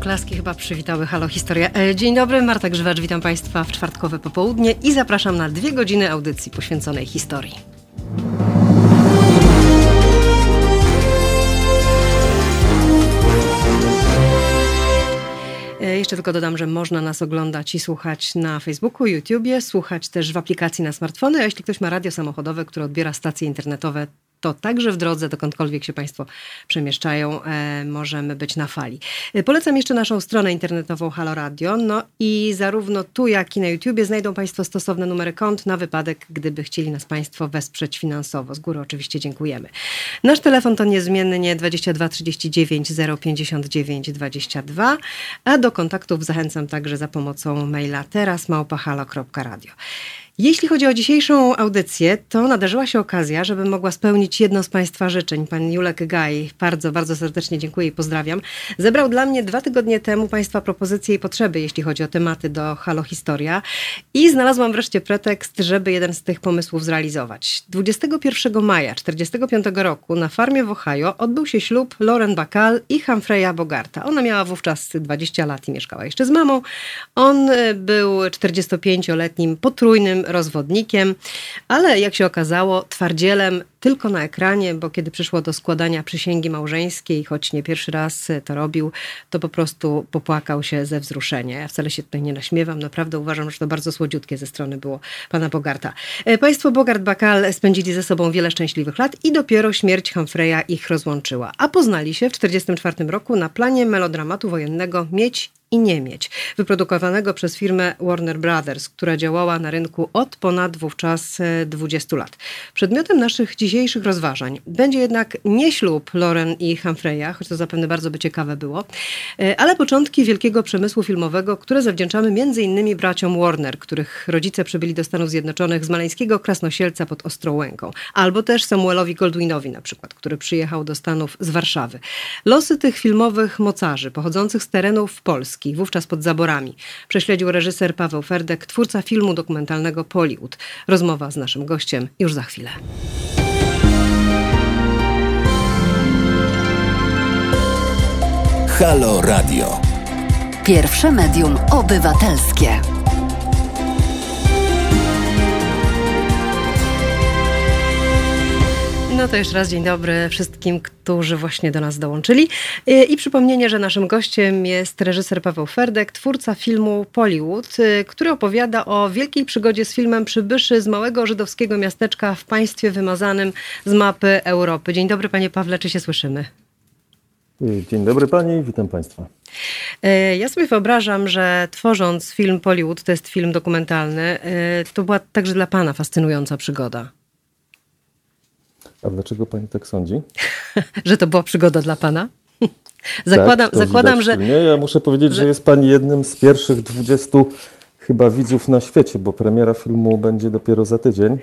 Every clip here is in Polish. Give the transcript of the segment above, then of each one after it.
oklaski chyba przywitały Halo Historia. E, dzień dobry, Marta Grzywacz, witam Państwa w czwartkowe popołudnie i zapraszam na dwie godziny audycji poświęconej historii. E, jeszcze tylko dodam, że można nas oglądać i słuchać na Facebooku, YouTubie, słuchać też w aplikacji na smartfony, a jeśli ktoś ma radio samochodowe, które odbiera stacje internetowe, to także w drodze, dokądkolwiek się Państwo przemieszczają, e, możemy być na fali. E, polecam jeszcze naszą stronę internetową Halo Radio. No i zarówno tu, jak i na YouTubie znajdą Państwo stosowne numery kont na wypadek, gdyby chcieli nas Państwo wesprzeć finansowo. Z góry oczywiście dziękujemy. Nasz telefon to niezmiennie 22 39 059 22, a do kontaktów zachęcam także za pomocą maila teraz małpahalo.radio. Jeśli chodzi o dzisiejszą audycję, to nadarzyła się okazja, żebym mogła spełnić jedno z Państwa życzeń. Pan Julek Gaj, bardzo, bardzo serdecznie dziękuję i pozdrawiam. Zebrał dla mnie dwa tygodnie temu Państwa propozycje i potrzeby, jeśli chodzi o tematy do Halo Historia i znalazłam wreszcie pretekst, żeby jeden z tych pomysłów zrealizować. 21 maja 1945 roku na farmie w Ohio odbył się ślub Lauren Bacall i Humphreya Bogarta. Ona miała wówczas 20 lat i mieszkała jeszcze z mamą. On e, był 45-letnim potrójnym rozwodnikiem, ale jak się okazało, twardzielem tylko na ekranie, bo kiedy przyszło do składania przysięgi małżeńskiej, choć nie pierwszy raz to robił, to po prostu popłakał się ze wzruszenia. Ja wcale się tutaj nie naśmiewam, naprawdę uważam, że to bardzo słodziutkie ze strony było pana Bogarta. E, państwo Bogart-Bakal spędzili ze sobą wiele szczęśliwych lat i dopiero śmierć Humphreya ich rozłączyła. A poznali się w 1944 roku na planie melodramatu wojennego Mieć i nie mieć, wyprodukowanego przez firmę Warner Brothers, która działała na rynku od ponad wówczas 20 e, lat. Przedmiotem naszych dzisiejszych rozważań będzie jednak nie ślub Loren i Humphreya, choć to zapewne bardzo by ciekawe było, e, ale początki wielkiego przemysłu filmowego, które zawdzięczamy między innymi braciom Warner, których rodzice przybyli do Stanów Zjednoczonych z maleńskiego Krasnosielca pod Ostrołęką, albo też Samuelowi Goldwinowi na przykład, który przyjechał do Stanów z Warszawy. Losy tych filmowych mocarzy pochodzących z terenów Polski wówczas pod zaborami. Prześledził reżyser Paweł Ferdek, twórca filmu dokumentalnego Poliud. Rozmowa z naszym gościem już za chwilę. Halo Radio. Pierwsze medium obywatelskie. No to jeszcze raz dzień dobry wszystkim, którzy właśnie do nas dołączyli. Y, I przypomnienie, że naszym gościem jest reżyser Paweł Ferdek, twórca filmu Pollywood, y, który opowiada o wielkiej przygodzie z filmem Przybyszy z małego żydowskiego miasteczka w państwie wymazanym z mapy Europy. Dzień dobry panie Pawle, czy się słyszymy? Y, dzień dobry pani, witam państwa. Ja sobie wyobrażam, że tworząc film Pollywood, to jest film dokumentalny, to była także dla pana fascynująca przygoda. A dlaczego pani tak sądzi? że to była przygoda dla pana? zakładam, tak, zakładam że. Nie, ja muszę powiedzieć, że... że jest pani jednym z pierwszych 20 chyba widzów na świecie, bo premiera filmu będzie dopiero za tydzień.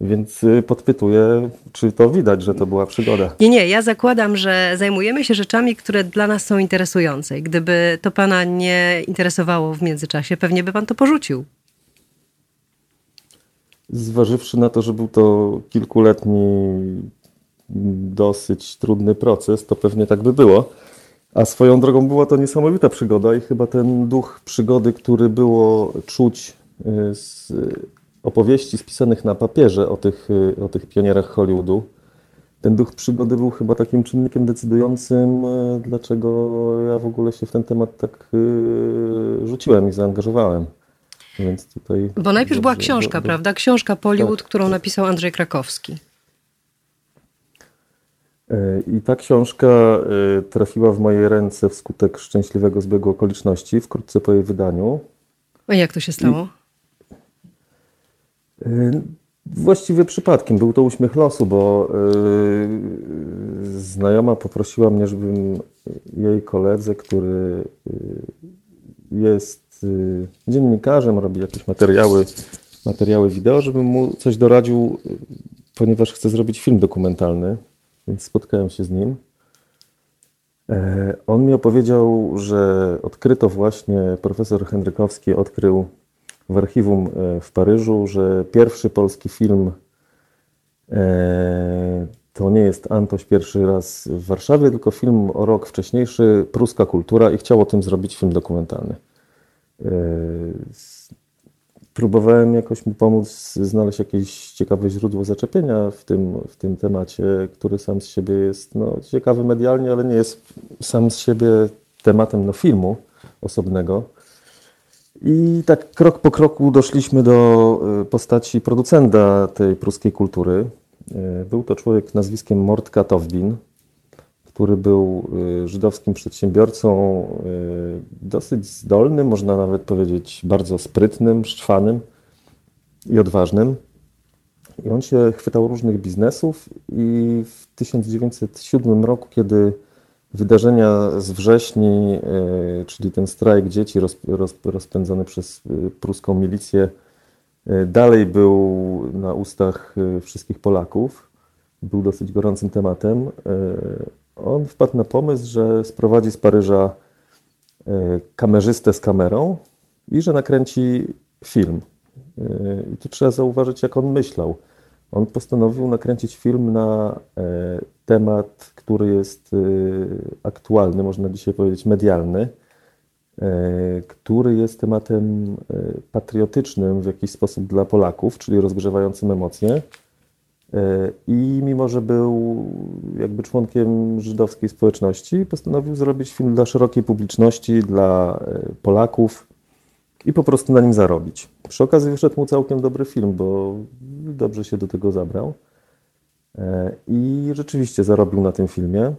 Więc y, podpytuję, czy to widać, że to była przygoda. Nie, nie, ja zakładam, że zajmujemy się rzeczami, które dla nas są interesujące. Gdyby to pana nie interesowało w międzyczasie, pewnie by pan to porzucił. Zważywszy na to, że był to kilkuletni, dosyć trudny proces, to pewnie tak by było. A swoją drogą była to niesamowita przygoda i chyba ten duch przygody, który było czuć y, z opowieści spisanych na papierze o tych, y, o tych pionierach Hollywoodu, ten duch przygody był chyba takim czynnikiem decydującym, y, dlaczego ja w ogóle się w ten temat tak rzuciłem i zaangażowałem. Więc tutaj Bo najpierw była książka, do, prawda? Książka Pollywood, tak, którą tak. napisał Andrzej Krakowski. E, I ta książka e, trafiła w moje ręce wskutek szczęśliwego zbiegu okoliczności, wkrótce po jej wydaniu. A jak to się stało? I, e, właściwie przypadkiem. Był to uśmiech losu, bo znajoma poprosiła mnie, żebym jej koledze, który jest Y, dziennikarzem, robi jakieś materiały, materiały wideo, żebym mu coś doradził, y, ponieważ chcę zrobić film dokumentalny, więc spotkałem się z nim. E, on mi opowiedział, że odkryto właśnie, profesor Henrykowski odkrył w archiwum e, w Paryżu, że pierwszy polski film e, to nie jest Antoś pierwszy raz w Warszawie, tylko film o rok wcześniejszy, Pruska Kultura i chciał o tym zrobić film dokumentalny. E, próbowałem jakoś mu pomóc znaleźć jakieś ciekawe źródło zaczepienia w tym, w tym temacie, który sam z siebie jest no, ciekawy medialnie, ale nie jest sam z siebie tematem no, filmu osobnego. I tak krok po kroku doszliśmy do e, postaci producenta tej pruskiej kultury. E, był to człowiek nazwiskiem Mortka Towbin, który był e, żydowskim przedsiębiorcą, dosyć zdolnym, można nawet powiedzieć bardzo sprytnym, szczwanym i odważnym. I on się chwytał różnych biznesów i w 1907 roku, kiedy Wydarzenia z wrześni, e, czyli ten strajk dzieci rozpędzony przez pruską milicję, dalej był na ustach wszystkich Polaków. Był dosyć gorącym tematem. On wpadł na pomysł, że sprowadzi z Paryża kamerzystę z kamerą i że nakręci film. I tu trzeba zauważyć, jak on myślał. On postanowił nakręcić film na temat, który jest aktualny, można dzisiaj powiedzieć medialny, który jest tematem patriotycznym w jakiś sposób dla Polaków, czyli rozgrzewającym emocje. I mimo, że był jakby członkiem żydowskiej społeczności, postanowił zrobić film dla szerokiej publiczności, dla Polaków i po prostu na nim zarobić. Przy okazji wyszedł mu całkiem dobry film, bo dobrze się do tego zabrał. E, I rzeczywiście zarobił na tym filmie.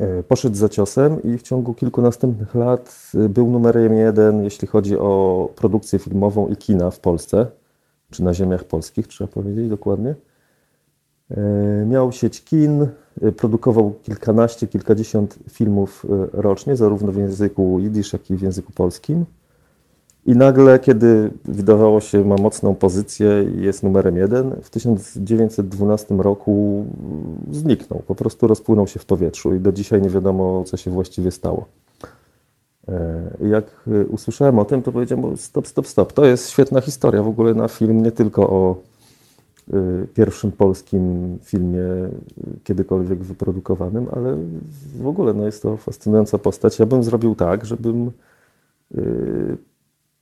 E, poszedł za ciosem i w ciągu kilku następnych lat e, był numerem jeden, jeśli chodzi o produkcję filmową i kina w Polsce, czy na ziemiach polskich, trzeba powiedzieć dokładnie. Miał sieć kin, produkował kilkanaście, kilkadziesiąt filmów rocznie, zarówno w języku jidysz, jak i w języku polskim. I nagle, kiedy wydawało się, ma mocną pozycję i jest numerem jeden, w 1912 roku zniknął. Po prostu rozpłynął się w powietrzu i do dzisiaj nie wiadomo, co się właściwie stało. E, jak usłyszałem o tym, to powiedziałem: Stop, stop, stop. To jest świetna historia w ogóle na film, nie tylko o y, pierwszym polskim filmie kiedykolwiek wyprodukowanym, ale w ogóle no jest to fascynująca postać. Ja bym zrobił tak, żebym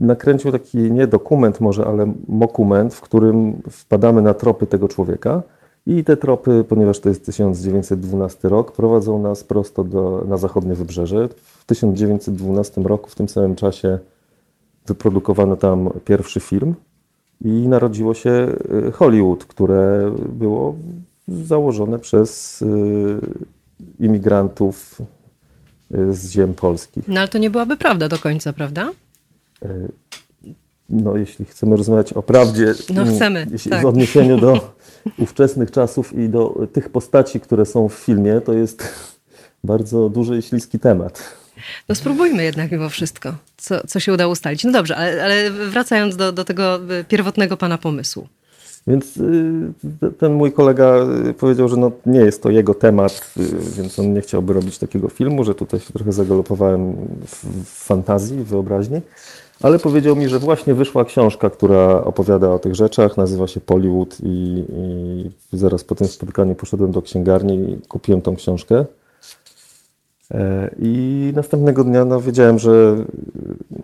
nakręcił taki nie dokument może, ale mokument, w którym wpadamy na tropy tego człowieka i te tropy, ponieważ to jest 1912 rok, prowadzą nas prosto do, na zachodnie wybrzeże. W 1912 roku, w tym samym czasie wyprodukowano tam pierwszy film i narodziło się y, Hollywood, które było założone przez y, imigrantów y, z ziem polskich. No ale to nie byłaby prawda do końca, prawda? No, jeśli chcemy rozmawiać o prawdzie, no chcemy, jeśli tak. w odniesieniu do ówczesnych czasów i do tych postaci, które są w filmie, to jest bardzo duży i śliski temat. No spróbujmy jednak mimo wszystko, co, co się udało ustalić. No dobrze, ale, ale wracając do, do tego pierwotnego pana pomysłu. Więc y, ten mój kolega y, powiedział, że no nie jest to jego temat, y, więc on nie chciałby robić takiego filmu, że tutaj się trochę zagalopowałem w fantazji, w wyobraźni. Ale powiedział mi, że właśnie wyszła książka, która opowiada o tych rzeczach, nazywa się Pollywood i, i zaraz po tym spotkaniu poszedłem do księgarni i kupiłem tą książkę. E, I następnego dnia no, wiedziałem, że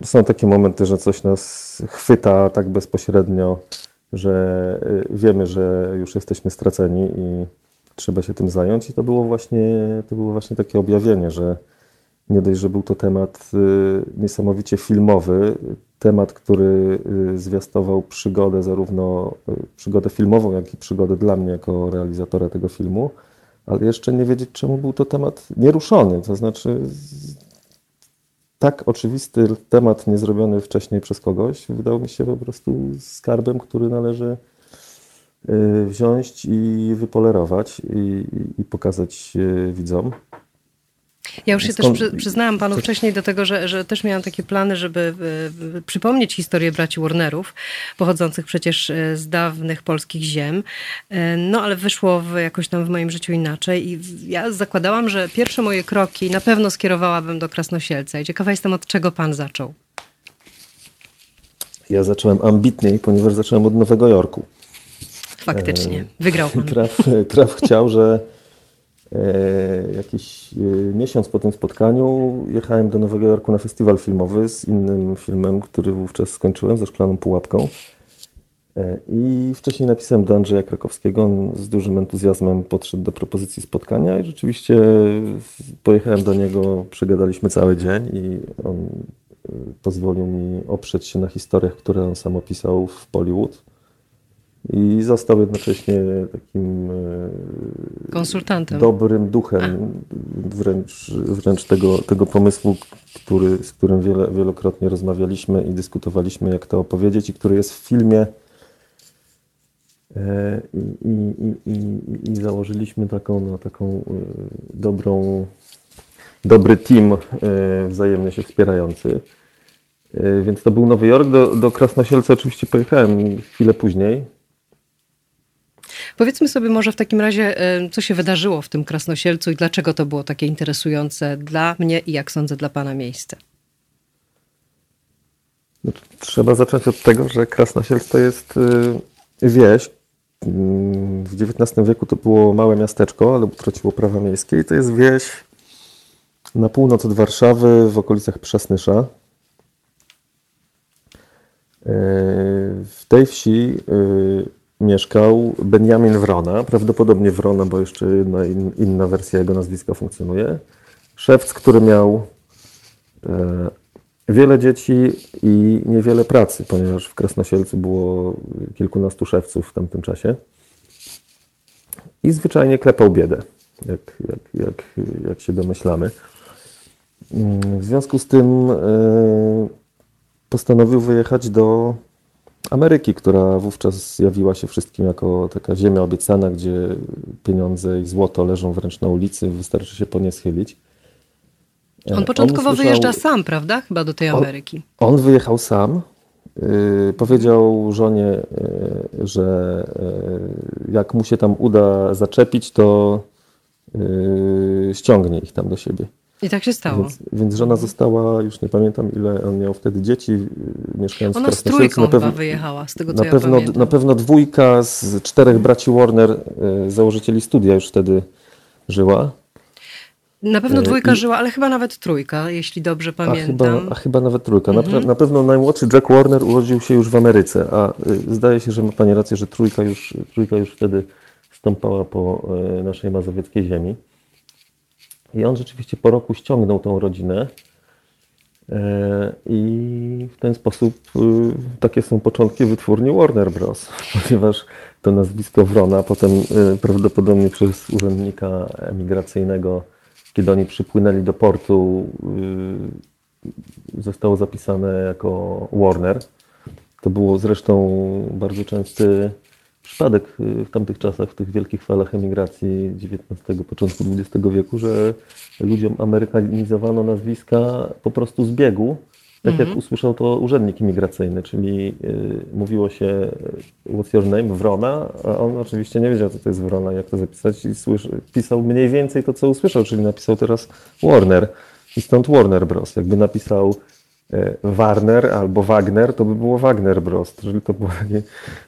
są takie momenty, że coś nas chwyta tak bezpośrednio, że y, wiemy, że już jesteśmy straceni i trzeba się tym zająć. I to było właśnie, to było właśnie takie objawienie, że nie dość, że był to temat y, niesamowicie filmowy, temat, który y, zwiastował przygodę, zarówno przygodę filmową, jak i przygodę dla mnie jako realizatora tego filmu, ale jeszcze nie wiedzieć, czemu był to temat nieruszony. To znaczy, tak oczywisty temat niezrobiony wcześniej przez kogoś wydał mi się po prostu skarbem, który należy y, wziąć i wypolerować i, i pokazać y, widzom. Ja już się Skąd... też przyznałam panu wcześniej do tego, że, że też miałam takie plany, żeby e, przypomnieć historię braci Warnerów, pochodzących przecież e, z dawnych polskich ziem. E, no ale wyszło w, jakoś tam w moim życiu inaczej i ja zakładałam, że pierwsze moje kroki na pewno skierowałabym do Krasnosielca i ciekawa jestem, od czego pan zaczął. Ja zacząłem ambitniej, ponieważ zacząłem od Nowego Jorku. Faktycznie, wygrał pan. Traf, traf chciał, że jakiś e, miesiąc po tym spotkaniu jechałem do Nowego Jorku na festiwal filmowy z innym filmem, który wówczas skończyłem, ze Szklaną Pułapką. E, I wcześniej napisałem do Andrzeja Krakowskiego, on z dużym entuzjazmem podszedł do propozycji spotkania i rzeczywiście pojechałem do niego, przegadaliśmy cały dzień i on e, pozwolił mi oprzeć się na historiach, które on sam opisał w Bollywood. I został jednocześnie takim e, konsultantem. Dobrym duchem wręcz, wręcz tego, tego pomysłu, który, z którym wiele, wielokrotnie rozmawialiśmy i dyskutowaliśmy, jak to opowiedzieć, i który jest w filmie E, I, i, i, i założyliśmy taką, no, taką e, dobrą, dobry team wzajemnie się wspierający. Więc to był Nowy Jork. Do, do Krasnosielca oczywiście pojechałem chwilę później. Powiedzmy sobie może w takim razie, co się wydarzyło w tym Krasnosielcu i dlaczego to było takie interesujące dla mnie i jak sądzę dla Pana miejsce. No, trzeba zacząć od tego, że Krasnosielc to jest wieś, w XIX wieku to było małe miasteczko, ale utraciło prawa miejskie i to jest wieś na północ od Warszawy, w okolicach Przasnysza. E, w tej wsi mieszkał Benjamin Wrona, prawdopodobnie Wrona, bo jeszcze jedna inna wersja jego nazwiska funkcjonuje. Szewc, który miał e, Wiele dzieci i niewiele pracy, ponieważ w Krasnosielcu było kilkunastu szewców w tamtym czasie. I zwyczajnie klepał biedę, jak, jak, jak, jak się domyślamy. W związku z tym e, postanowił wyjechać do Ameryki, która wówczas zjawiła się wszystkim jako taka ziemia obiecana, gdzie pieniądze i złoto leżą wręcz na ulicy, wystarczy się po nie schylić. On początkowo on usłyszał, wyjeżdża sam, prawda? Chyba do tej Ameryki. On, on wyjechał sam. Yy, powiedział żonie, yy, że yy, jak mu się tam uda zaczepić, to y, ściągnie ich tam do siebie. I tak się stało. Więc, więc, żona została, już nie pamiętam ile on miał wtedy dzieci, y, mieszkając Ona w z trójką na pewno, wyjechała, z tego co na ja pewno, pamiętam. Na pewno dwójka z czterech braci Warner, y, założycieli studia już wtedy żyła. Na pewno e, dwójka I... żyła, ale chyba nawet trójka, jeśli dobrze pamiętam. A chyba, a chyba nawet trójka. Mhm. Na, na, pewno najmłodszy Jack Warner urodził się już w Ameryce, a y, zdaje się, że ma Pani rację, że trójka już, trójka już wtedy stąpała po y, naszej mazowieckiej ziemi. I on rzeczywiście po roku ściągnął tą rodzinę e, i w ten sposób y, takie są początki wytwórni Warner Bros., ponieważ to nazwisko Wrona potem prawdopodobnie przez urzędnika emigracyjnego kiedy oni przypłynęli do portu, zostało zapisane jako Warner. To było zresztą bardzo częsty przypadek y, w tamtych czasach, w tych wielkich falach emigracji XIX, początku XX wieku, że ludziom amerykanizowano nazwiska po prostu z biegu, tak jak mhm. usłyszał to urzędnik imigracyjny, czyli y, mówiło się y, what's your name? Wrona, a on oczywiście nie wiedział, co to jest Wrona, jak to zapisać i słyszy, pisał mniej więcej to, co usłyszał, czyli napisał teraz Warner i stąd Warner Bros. Jakby napisał Warner albo Wagner, to by było Wagner Bros. Czyli to było takie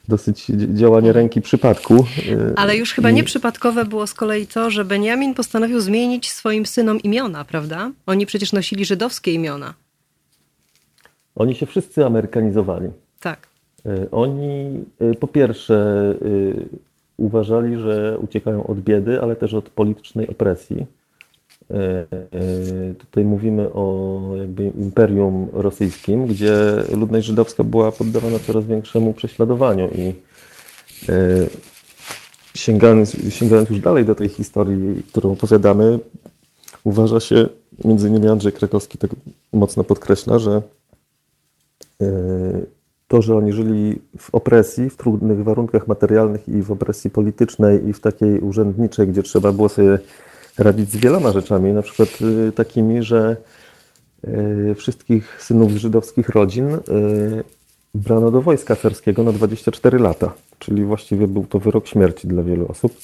dosyć działanie ręki przypadku. Y, Ale już chyba nieprzypadkowe było z kolei to, że Benjamin postanowił zmienić swoim synom imiona, prawda? Oni przecież nosili żydowskie imiona. Oni się wszyscy amerykanizowali. Tak. E, oni e, po pierwsze e, uważali, że uciekają od biedy, ale też od politycznej opresji. Tutaj mówimy o jakby imperium rosyjskim, gdzie ludność żydowska była poddawana coraz większemu prześladowaniu i sięgając, sięgając już dalej do tej historii, którą opowiadamy, uważa się, między innymi Andrzej Krakowski tak mocno podkreśla, że to, że oni żyli w opresji, w trudnych warunkach materialnych i w opresji politycznej i w takiej urzędniczej, gdzie trzeba było sobie radzić z wieloma rzeczami, na przykład y, takimi, że y, wszystkich synów z żydowskich rodzin y, brano do wojska carskiego na 24 lata, czyli właściwie był to wyrok śmierci dla wielu osób,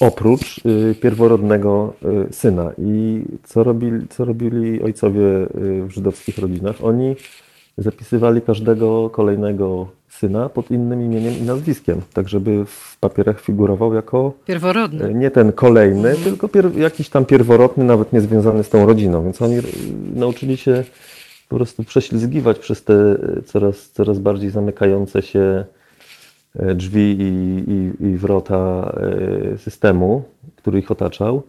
oprócz pierworodnego syna. I co robili, co robili ojcowie w żydowskich rodzinach? Oni zapisywali każdego kolejnego syna pod innym imieniem i nazwiskiem, tak żeby w papierach figurował jako Pierworodny. e, nie ten kolejny, tylko pier, jakiś tam pierworodny, nawet niezwiązany z tą rodziną. Więc oni e, nauczyli się po prostu prześlizgiwać przez te e, coraz, coraz bardziej zamykające się drzwi i, i, i wrota systemu, który ich otaczał.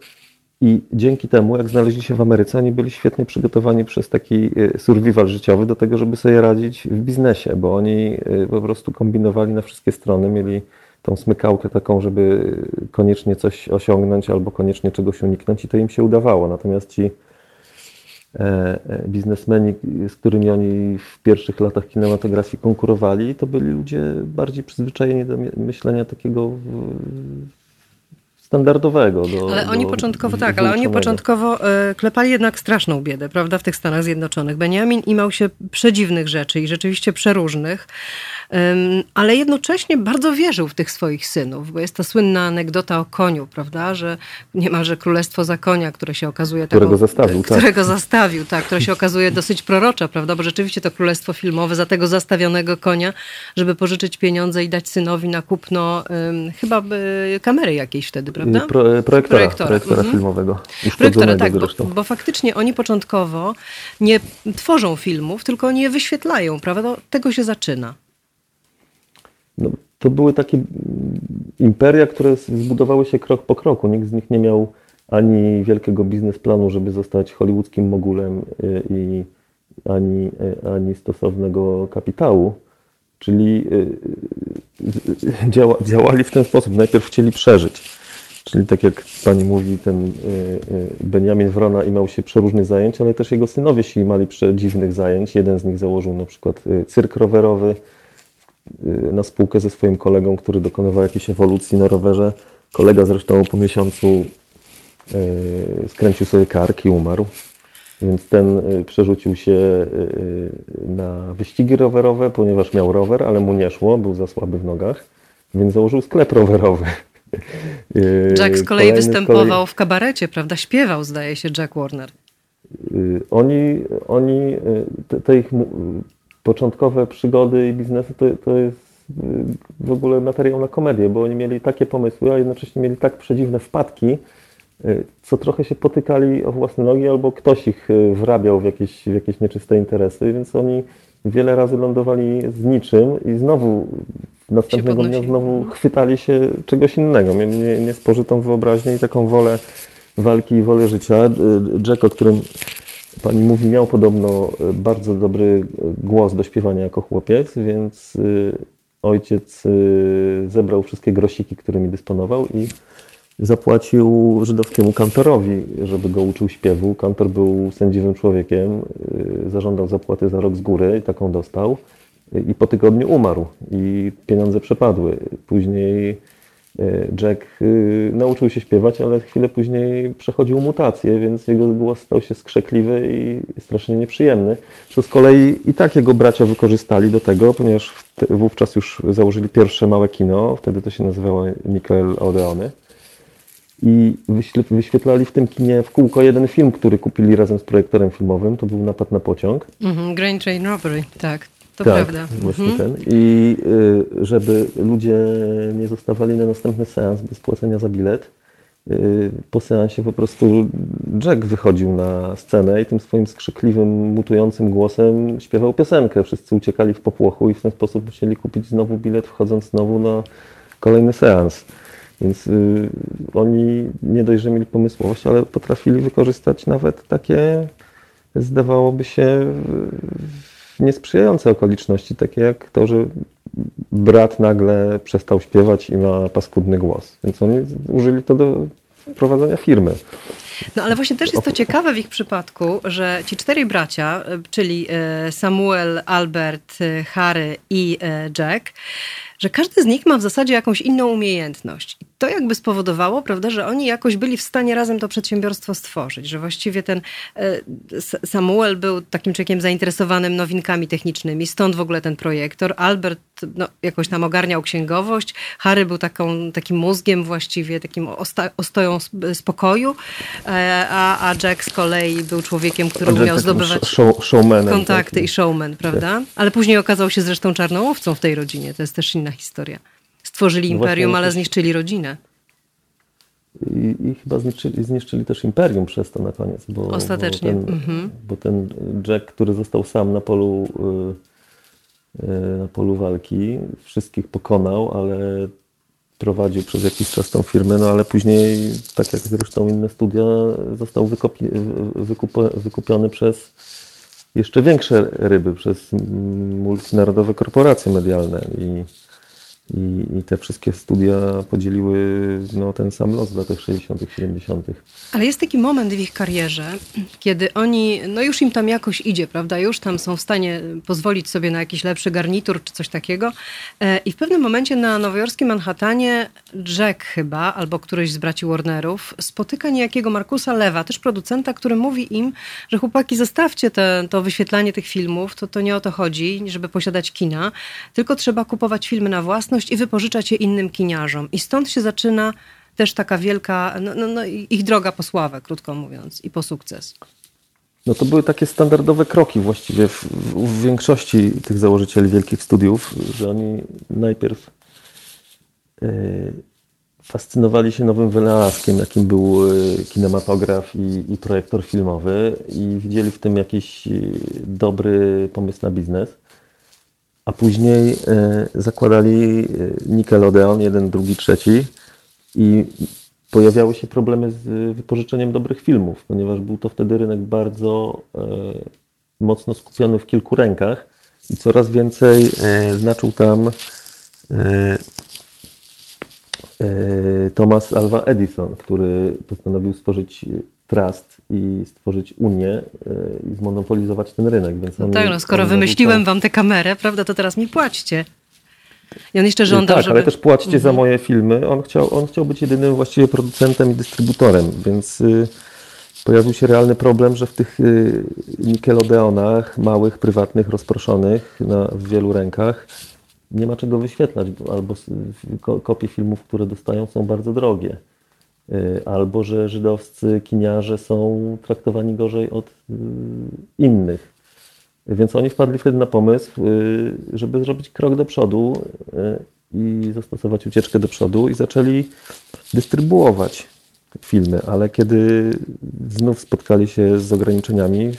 I dzięki temu, jak znaleźli się w Ameryce, oni byli świetnie przygotowani przez taki e, survival życiowy do tego, żeby sobie radzić w biznesie, bo oni e, po prostu kombinowali na wszystkie strony, mieli tą smykałkę taką, żeby koniecznie coś osiągnąć albo koniecznie czegoś uniknąć i to im się udawało. Natomiast ci e, biznesmeni, z którymi oni w pierwszych latach kinematografii konkurowali, to byli ludzie bardziej przyzwyczajeni do my- myślenia takiego standardowego. Do, Ale oni do początkowo tak, ale oni początkowo e, klepali jednak straszną biedę, prawda, w tych Stanach Zjednoczonych. Benjamin imał się przedziwnych rzeczy i rzeczywiście przeróżnych, ale jednocześnie bardzo wierzył w tych swoich synów, bo jest ta słynna anegdota o koniu, prawda, że niemalże królestwo za konia, które się okazuje Którego taką, zastawił, tak. którego zastawił, tak, które się okazuje dosyć prorocze, prawda, bo rzeczywiście to królestwo filmowe za tego zastawionego konia, żeby pożyczyć pieniądze i dać synowi na kupno chyba by kamery jakiejś wtedy, prawda? Pro, projektora, Projektora, projektora, mhm. filmowego. Projektora, tak, bo, bo faktycznie oni początkowo nie tworzą filmów, tylko oni je wyświetlają, prawda? Tego się zaczyna. No, to były takie imperia, które zbudowały się krok po kroku. Nikt z nich nie miał ani wielkiego biznesplanu, żeby zostać hollywoodzkim mogulem y, i ani, y, ani stosownego kapitału. Czyli y, działa, działali w ten sposób. Najpierw chcieli przeżyć. Czyli tak jak pani mówi, ten y, y, Benjamin Wrona imał się przeróżnych zajęć, ale też jego synowie się imali przedziwnych zajęć. Jeden z nich założył na przykład y, cyrk rowerowy, na spółkę ze swoim kolegą, który dokonywał jakiejś ewolucji na rowerze. Kolega zresztą po miesiącu skręcił sobie kark i umarł. Więc ten przerzucił się na wyścigi rowerowe, ponieważ miał rower, ale mu nie szło, był za słaby w nogach, więc założył sklep rowerowy. Jack z kolei kolejny występował w kabarecie, prawda? Śpiewał, zdaje się, Jack Warner. Y, Oni, oni y, te, te ich początkowe przygody i biznesy to, to jest w ogóle materiał na komedię, bo oni mieli takie pomysły, a jednocześnie mieli tak przedziwne wpadki, co trochę się potykali o własne nogi, albo ktoś ich wrabiał w jakieś, w jakieś nieczyste interesy, więc oni wiele razy lądowali z niczym i znowu następnego dnia znowu chwytali się czegoś innego. Mieli nie- niespożytą wyobraźnię i taką wolę walki i wolę życia. Y, Jack, o którym pani mówi, miał podobno y, bardzo dobry y, głos do śpiewania jako chłopiec, więc ojciec zebrał wszystkie grosiki, którymi dysponował i zapłacił żydowskiemu kantorowi, żeby go uczył śpiewu. Kantor był sędziwym człowiekiem, y, zażądał zapłaty za rok z góry i taką dostał. Y, I po tygodniu umarł i pieniądze przepadły. Później y, Jack nauczył się śpiewać, ale chwilę później przechodził mutację, więc jego głos stał się skrzekliwy i strasznie nieprzyjemny. Co z kolei i tak jego bracia wykorzystali do tego, ponieważ wówczas już założyli pierwsze małe kino, wtedy to się nazywało Nickel Odeony. I wyświetlali w tym kinie w kółko jeden film, który kupili razem z projektorem filmowym. To był Napad na pociąg. Mhm, Grain Train Robbery, tak, to tak, prawda. właśnie Mhm. ten. I y, żeby ludzie nie zostawali na następny seans bez płacenia za bilet, y, po seansie po prostu Jack wychodził na scenę i tym swoim skrzykliwym, mutującym głosem śpiewał piosenkę. Wszyscy uciekali w popłochu i w ten sposób musieli kupić znowu bilet, wchodząc znowu na kolejny seans. Więc y, oni nie dość, że mieli pomysłowość, ale potrafili wykorzystać nawet takie, zdawałoby się, niesprzyjające okoliczności, takie jak to, że brat nagle przestał śpiewać i ma paskudny głos. Więc oni użyli to do prowadzenia firmy. No ale właśnie też jest to ciekawe w ich przypadku, że ci czterej bracia, y, czyli y, Samuel, Albert, y, Harry i Jack, że każdy z nich ma w zasadzie jakąś inną umiejętność. I to jakby spowodowało, prawda, że oni jakoś byli w stanie razem to przedsiębiorstwo stworzyć, że właściwie ten e, Samuel był takim człowiekiem zainteresowanym nowinkami technicznymi, stąd w ogóle ten projektor. Albert no, jakoś tam ogarniał księgowość, Harry był taką, takim mózgiem właściwie, takim osta, ostoją spokoju, e, a, a Jack z kolei był człowiekiem, który umiał zdobywać show, showmanem, kontakty i showman, prawda? Ale później okazał się zresztą czarną owcą w tej rodzinie, to jest też inna historia. Stworzyli no imperium, ale zniszczyli rodzinę. I, I, chyba zniszczyli, zniszczyli też imperium przez to na koniec. Bo, Ostatecznie. Bo ten, mhm. bo ten Jack, który został sam na polu, y, y, na polu walki, wszystkich pokonał, ale prowadził przez jakiś czas tą firmę, no ale później, tak jak zresztą inne studia, został wykopi, wykupiony przez jeszcze większe ryby, przez multinarodowe korporacje medialne i i, I, te wszystkie studia podzieliły no, ten sam los w latach 60., 70. Ale jest taki moment w ich karierze, kiedy oni, no już im tam jakoś idzie, prawda? Już tam są w stanie pozwolić sobie na jakiś lepszy garnitur czy coś takiego. E, I w pewnym momencie na nowojorskim Manhattanie Jack chyba, albo któryś z braci Warnerów, spotyka niejakiego Markusa Lewa, też producenta, który mówi im, że chłopaki, zostawcie te, to wyświetlanie tych filmów, to, to nie o to chodzi, żeby posiadać kina, tylko trzeba kupować filmy na własność i wypożyczać je innym kiniarzom. I stąd się zaczyna też taka wielka, no, no, no, ich droga po sławę, krótko mówiąc, i po sukces. No to były takie standardowe kroki właściwie w, w większości tych założycieli wielkich studiów, że oni najpierw yy, fascynowali się nowym wynalazkiem, jakim był e, kinematograf i, i projektor filmowy i widzieli w tym jakiś e, dobry pomysł na biznes a później e, zakładali e, Nickelodeon, jeden, drugi, trzeci. I pojawiały się problemy z wypożyczeniem dobrych filmów, ponieważ był to wtedy rynek bardzo e, mocno skupiony w kilku rękach. I coraz więcej znaczył tam Thomas Alva Edison, który postanowił stworzyć trust i stworzyć Unię e, i zmonopolizować ten rynek. Więc no tak, no, skoro wymyśliłem wam tę kamerę, prawda, to teraz mi płaćcie. I on jeszcze żądał, tak, żeby... ale też płaćcie mhm. za moje filmy. On chciał, on chciał być jedynym właściwie producentem i dystrybutorem, więc y, pojawił się realny problem, że w tych y, Nickelodeonach, małych, prywatnych, rozproszonych na, w wielu rękach, nie ma czego wyświetlać, albo kopie filmów, które dostają są bardzo drogie. Y, albo że żydowscy kiniarze są traktowani gorzej od y, innych. Więc oni wpadli wtedy na pomysł, y, żeby zrobić krok do przodu i zastosować ucieczkę do przodu i zaczęli dystrybuować filmy, ale kiedy znów spotkali się z ograniczeniami,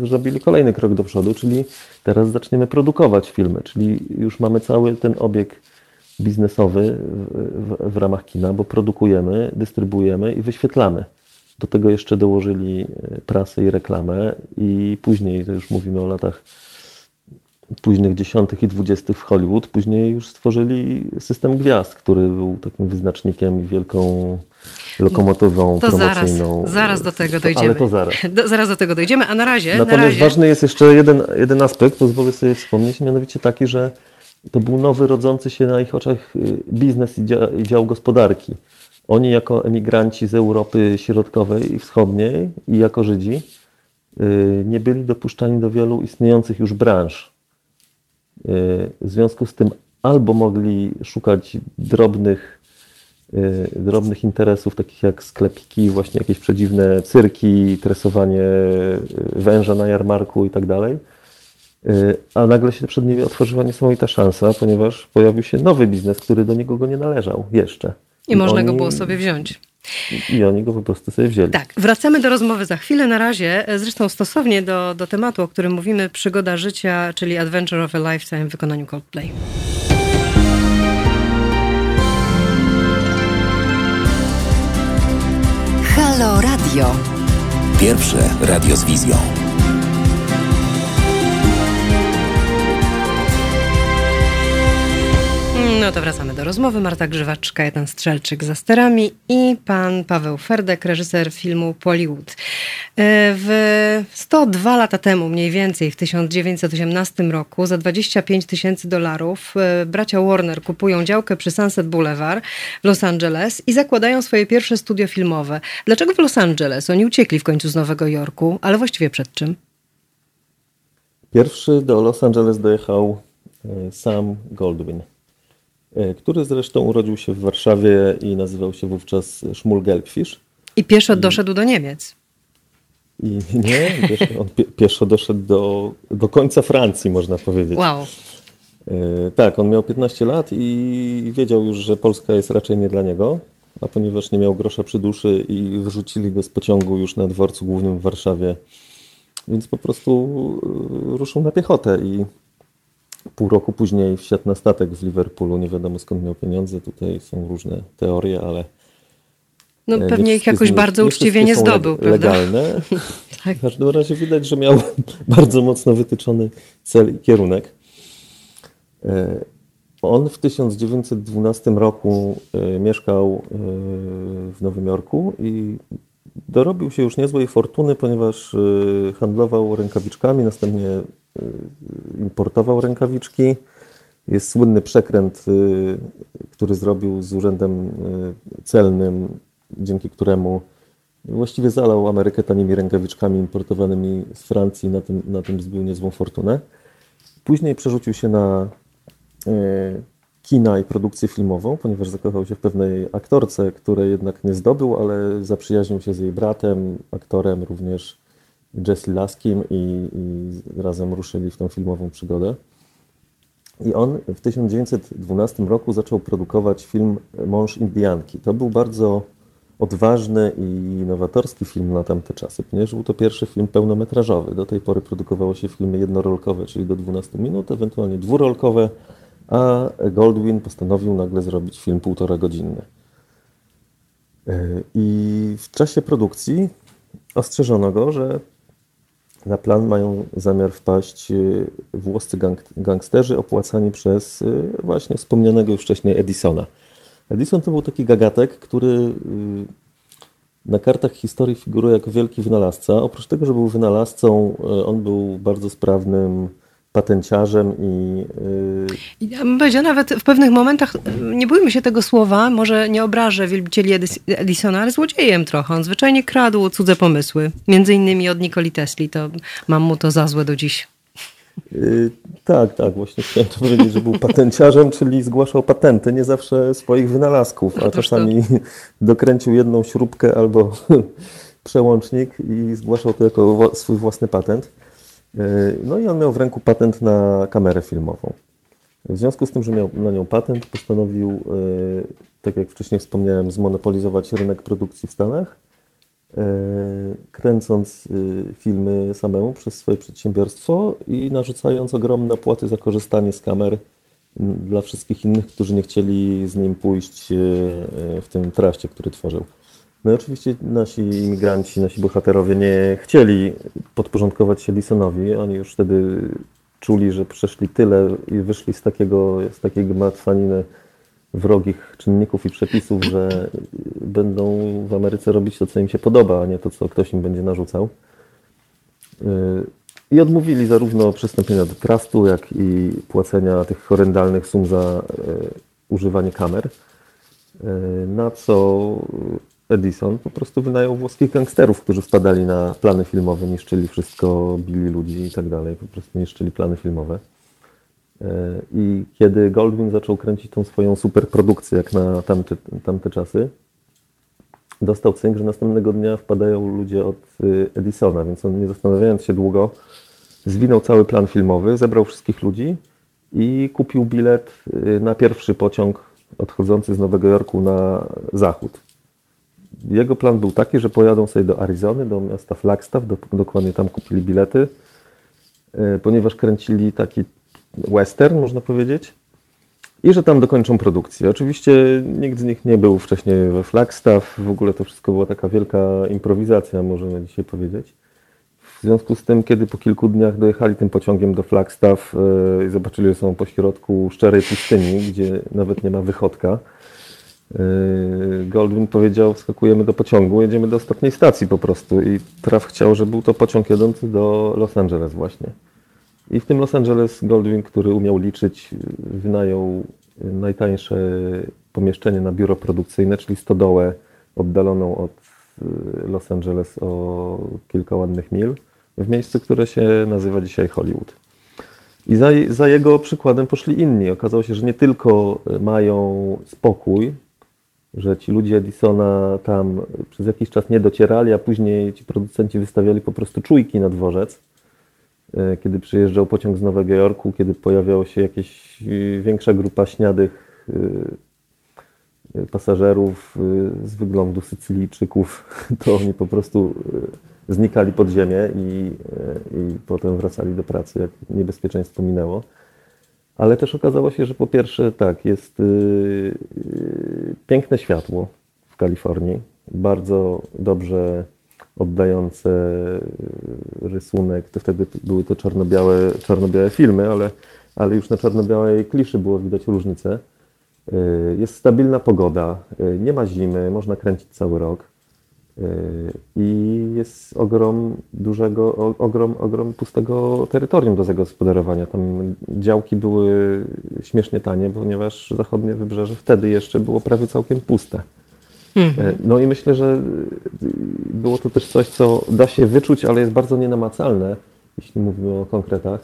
zrobili kolejny krok do przodu, czyli teraz zaczniemy produkować filmy, czyli już mamy cały ten obieg biznesowy w, w, ramach kina, bo produkujemy, dystrybuujemy i wyświetlamy. Do tego jeszcze dołożyli e, prasę i reklamę i później, to już mówimy o latach późnych dziesiątych i dwudziestych w Hollywood, później już stworzyli system gwiazd, który był takim wyznacznikiem i wielką lokomotywą to promocyjną. Zaraz, zaraz do tego dojdziemy. Ale to zaraz. Do, zaraz do tego dojdziemy, a na razie... Natomiast na razie... ważny jest jeszcze jeden, jeden aspekt, pozwolę sobie wspomnieć, mianowicie taki, że to był nowy, rodzący się na ich oczach y, biznes i dział, i dział gospodarki. Oni jako emigranci z Europy Środkowej i Wschodniej i jako Żydzi y, nie byli dopuszczani do wielu istniejących już branż. Y, w związku z tym albo mogli szukać drobnych, drobnych interesów, takich jak sklepiki, właśnie jakieś przedziwne cyrki, tresowanie węża na jarmarku i tak dalej, a nagle się przed nimi otworzyła niesamowita szansa, ponieważ pojawił się nowy biznes, który do niego nie należał jeszcze. I, I można oni... go było sobie wziąć. I oni go po prostu sobie wzięli. Tak, wracamy do rozmowy za chwilę. Na razie, e, zresztą stosownie do, do tematu, o którym mówimy, przygoda życia, czyli Adventure of a Lifetime w wykonaniu Coldplay. Halo Radio. Pierwsze radio z wizją. No to wracamy do rozmowy. Marta Grzywacz, Kajetan Strzelczyk za sterami i pan Paweł Ferdek, reżyser filmu Pollywood. E, W 102 lata temu, mniej więcej w 1918 roku, za 25 tysięcy dolarów e, bracia Warner kupują działkę przy Sunset Boulevard w Los Angeles i zakładają swoje pierwsze studio filmowe. Dlaczego w Los Angeles? Oni uciekli w końcu z Nowego Jorku, ale właściwie przed czym? Pierwszy do Los Angeles dojechał e, Sam Goldwyn, który zresztą urodził się w Warszawie i nazywał się wówczas Szmul Gelbfish. I pieszo doszedł do Niemiec. I nie, pieszo, on pie- pieszo doszedł do, do końca Francji, można powiedzieć. Wow. E, Tak, on miał 15 lat i wiedział już, że Polska jest raczej nie dla niego, a ponieważ nie miał grosza przy duszy i wyrzucili go z pociągu już na dworcu głównym w Warszawie, więc po prostu e, ruszył na piechotę i pół roku później wsiadł na statek w Liverpoolu. Nie wiadomo skąd miał pieniądze, tutaj są różne teorie, ale No e, nie pewnie ich jakoś z bardzo uczciwie nie zdobył, leg- prawda? Legalne. Tak. W każdym razie widać, że miał bardzo mocno wytyczony cel i kierunek. E, On w 1912 roku e, mieszkał w Nowym Jorku i dorobił się już niezłej fortuny, ponieważ handlował rękawiczkami, następnie importował rękawiczki. Jest słynny przekręt, y, który zrobił z urzędem y, celnym, dzięki któremu właściwie zalał Amerykę tanimi rękawiczkami importowanymi z Francji, na tym, na tym zbił niezłą fortunę. Później przerzucił się na y, kina i produkcję filmową, ponieważ zakochał się w pewnej aktorce, której jednak nie zdobył, ale zaprzyjaźnił się z jej bratem, aktorem również Jesse Laskim i, i razem ruszyli w tą filmową przygodę. I on w 1912 roku zaczął produkować film Mąż Indianki. To był bardzo odważny i nowatorski film na tamte czasy, ponieważ był to pierwszy film pełnometrażowy. Do tej pory produkowało się filmy jednorolkowe, czyli do 12 minut, ewentualnie dwurolkowe, a Goldwyn postanowił nagle zrobić film półtora godzinny. I w czasie produkcji ostrzeżono go, że na plan mają zamiar wpaść y, włoscy gang, gangsterzy opłacani przez y, właśnie wspomnianego już wcześniej Edisona. Edison to był taki gagatek, który y, na kartach historii figuruje jako wielki wynalazca. Oprócz tego, że był wynalazcą, on był bardzo sprawnym patenciarzem i y, I Ja bym powiedziała, nawet w pewnych momentach, nie bójmy się tego słowa, może nie obrażę wielbicieli Edis- Edisona, ale złodziejem trochę. On zwyczajnie kradł cudze pomysły. Między innymi od Nikoli Tesli. To mam mu to za złe do dziś. y, tak, tak, właśnie chciałem to powiedzieć, że był patenciarzem, czyli zgłaszał patenty, nie zawsze swoich wynalazków, a Otóż to. czasami dokręcił jedną śrubkę albo przełącznik i zgłaszał to jako swój własny patent. Y, No i on miał w ręku patent na kamerę filmową. W związku z tym, że miał na nią patent, postanowił, y, tak jak wcześniej wspomniałem, zmonopolizować rynek produkcji w Stanach, y, kręcąc filmy samemu przez swoje przedsiębiorstwo i narzucając ogromne opłaty za korzystanie z kamer dla wszystkich innych, którzy nie chcieli z nim pójść w tym traście, który tworzył. No oczywiście nasi imigranci, nasi bohaterowie nie chcieli podporządkować się Lisonowi. Oni już wtedy czuli, że przeszli tyle i wyszli z takiego, z takiej gmatwaniny wrogich czynników i przepisów, że będą w Ameryce robić to, co im się podoba, a nie to, co ktoś im będzie narzucał. Yy, I odmówili zarówno przystąpienia do trustu, jak i płacenia tych horrendalnych sum za yy, używanie kamer. Yy, Na co Edison po prostu wynajął włoskich gangsterów, którzy wpadali na plany filmowe, niszczyli wszystko, bili ludzi i tak dalej, po prostu niszczyli plany filmowe. Yy, I kiedy Goldwyn zaczął kręcić tą swoją superprodukcję, jak na tamte, tamte czasy, dostał cynk, że następnego dnia wpadają ludzie od y, Edisona, więc on nie zastanawiając się długo, zwinął cały plan filmowy, zebrał wszystkich ludzi i kupił bilet y, na pierwszy pociąg odchodzący z Nowego Jorku na zachód. Jego plan był taki, że pojadą sobie do Arizony, do miasta Flagstaff, do, dokładnie tam kupili bilety, y, ponieważ kręcili taki western, można powiedzieć, i że tam dokończą produkcję. Oczywiście nikt z nich nie był wcześniej we Flagstaff, w ogóle to wszystko była taka wielka improwizacja, możemy dzisiaj powiedzieć. związku z tym, kiedy po kilku dniach dojechali tym pociągiem do Flagstaff e, i zobaczyli, że są po środku szczerej pustyni, gdzie nawet nie ma wychodka, e, Goldwyn powiedział, wskakujemy do pociągu, jedziemy do ostatniej stacji po prostu i traf chciał, że był to pociąg jadący do Los Angeles właśnie. I w tym Los Angeles Goldwyn, który umiał liczyć, wynajął najtańsze pomieszczenie na biuro produkcyjne, czyli stodołę oddaloną od y, Los Angeles o kilka ładnych mil, w miejscu, które się nazywa dzisiaj Hollywood. I za, za jego przykładem poszli inni. Okazało się, że nie tylko mają spokój, że ci ludzie Edisona tam przez jakiś czas nie docierali, a później ci producenci wystawiali po prostu czujki na dworzec, y, kiedy przyjeżdżał pociąg z Nowego Jorku, kiedy pojawiała się jakaś y, większa grupa śniadych pasażerów y, z wyglądu Sycylijczyków, to oni po prostu znikali pod ziemię i, i potem wracali do pracy, jak niebezpieczeństwo minęło. Ale też okazało się, że po pierwsze tak, jest piękne światło w Kalifornii, bardzo dobrze oddające rysunek. To wtedy były to czarno-białe, czarno-białe filmy, ale, ale już na czarno-białej kliszy było widać różnicę. Y, jest stabilna pogoda, y, nie ma zimy, można kręcić cały rok. Y, I jest ogrom dużego, ogrom, ogrom pustego terytorium do zagospodarowania. Tam działki były śmiesznie tanie, ponieważ zachodnie wybrzeże wtedy jeszcze było prawie całkiem puste. Mhm. No i myślę, że było to też coś, co da się wyczuć, ale jest bardzo nienamacalne, jeśli mówimy o konkretach.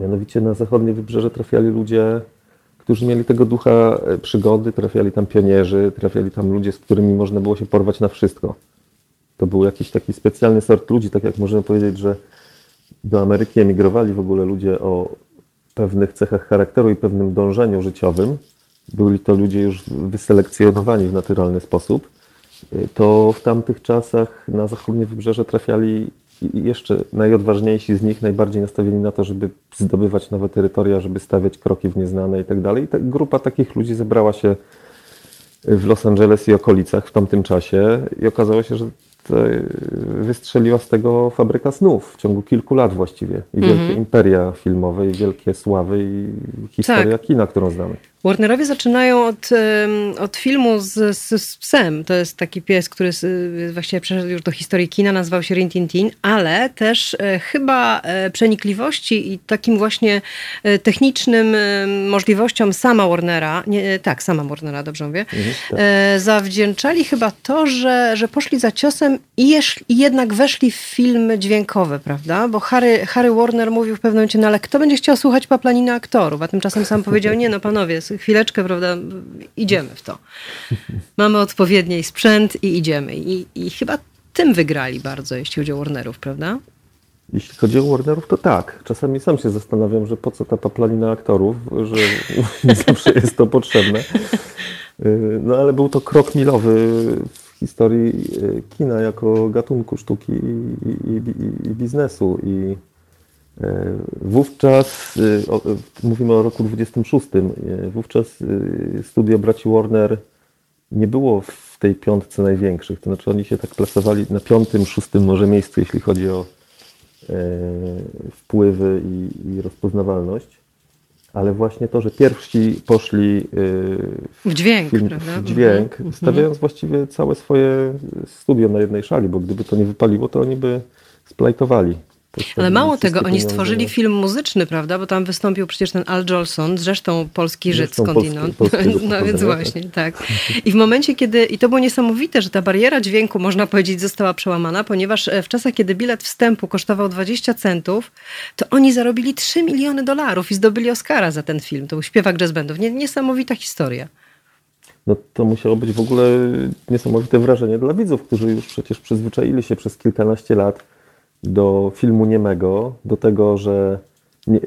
Mianowicie na zachodnie wybrzeże trafiali ludzie którzy mieli tego ducha e, przygody, trafiali tam pionierzy, trafiali tam ludzie, z którymi można było się porwać na wszystko. To był jakiś taki specjalny sort ludzi, tak jak możemy powiedzieć, że do Ameryki emigrowali w ogóle ludzie o pewnych cechach charakteru i pewnym dążeniu życiowym. Byli to ludzie już wyselekcjonowani w naturalny sposób. E, to w tamtych czasach na zachodnie wybrzeże trafiali i jeszcze najodważniejsi z nich, najbardziej nastawieni na to, żeby zdobywać nowe terytoria, żeby stawiać kroki w nieznane i tak dalej. I ta grupa takich ludzi zebrała się w Los Angeles i okolicach w tamtym czasie i okazało się, że wystrzeliła z tego fabryka snów w ciągu kilku lat właściwie. I wielkie mm -hmm. imperia filmowe, i wielkie sławy, i historia tak. kina, którą znamy. Warnerowie zaczynają od, od filmu z, z, z, psem. To jest taki pies, który właściwie przeszedł już do historii kina, nazywał się Rin Tin Tin, ale też e, chyba e, przenikliwości i takim właśnie e, technicznym możliwościom sama Warnera, nie, tak, sama Warnera, dobrze mówię, mhm, tak. zawdzięczali chyba to, że, że poszli za ciosem i, jeż, i jednak weszli w film dźwiękowy, prawda? Bo Harry, Harry Warner mówił w pewnym momencie, no ale kto będzie chciał słuchać paplaniny aktorów? A tymczasem sam powiedział, nie no panowie, chwileczkę, prawda, idziemy w to. Mamy odpowiedni sprzęt i idziemy. I, i chyba tym wygrali bardzo, jeśli chodzi o Warnerów, prawda? Jeśli chodzi o Warnerów, to tak. Czasami sam się zastanawiam, że po co ta paplanina aktorów, że nie zawsze jest to potrzebne. No ale był to krok milowy w historii kina jako gatunku sztuki i, i, i, i biznesu. I wówczas, e, mówimy o roku 26, e, wówczas studio braci Warner nie było w tej piątce największych. To znaczy oni się tak plasowali na piątym, szóstym może miejscu, jeśli chodzi o wpływy i, i rozpoznawalność. Ale właśnie to, że pierwsi poszli w dźwięk, film, w dźwięk mhm. stawiając właściwie całe swoje studio na jednej szali, bo gdyby to nie wypaliło, to oni by splajtowali. Ale mało tego, oni stworzyli film muzyczny, prawda? Bo tam wystąpił przecież ten Al Jolson, zresztą polski Żyd skądinąd. Polski no więc właśnie, tak. I w momencie, kiedy, i to było niesamowite, że ta bariera dźwięku, można powiedzieć, została przełamana, ponieważ e, w czasach, kiedy bilet wstępu kosztował 20 centów, to oni zarobili 3 miliony dolarów i zdobyli Oscara za ten film. To był śpiewak jazz bandów. Niesamowita historia. No to musiało być w ogóle niesamowite wrażenie dla widzów, którzy już przecież przyzwyczaili się przez kilkanaście lat do filmu niemego, do tego, że nie,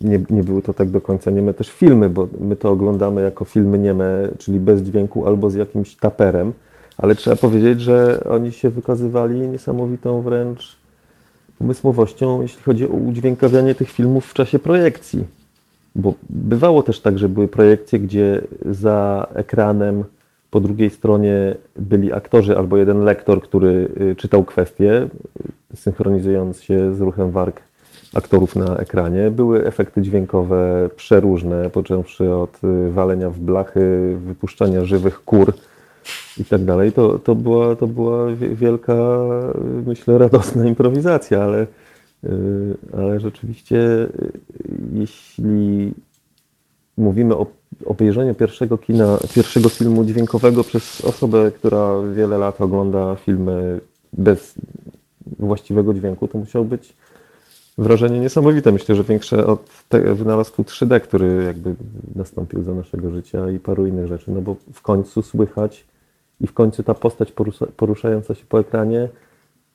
nie, nie były to tak do końca nieme też filmy, bo my to oglądamy jako filmy nieme, czyli bez dźwięku albo z jakimś taperem, ale trzeba powiedzieć, że oni się wykazywali niesamowitą wręcz umysłowością, jeśli chodzi o udźwiękawianie tych filmów w czasie projekcji. Bo bywało też tak, że były projekcje, gdzie za ekranem po drugiej stronie byli aktorzy albo jeden lektor, który y, czytał kwestie synchronizując się z ruchem warg aktorów na ekranie. Były efekty dźwiękowe przeróżne, począwszy od y, walenia w blachy, wypuszczania żywych kur i tak dalej. To, to, była, to była wielka, myślę, radosna improwizacja, ale, y, ale rzeczywiście, y, jeśli mówimy o obejrzeniu pierwszego kina, pierwszego filmu dźwiękowego przez osobę, która wiele lat ogląda filmy bez właściwego dźwięku, to musiał być wrażenie niesamowite. Myślę, że większe od wynalazku 3D, który jakby nastąpił za naszego życia i paru innych rzeczy, no bo w końcu słychać i w końcu ta postać poruszająca się po ekranie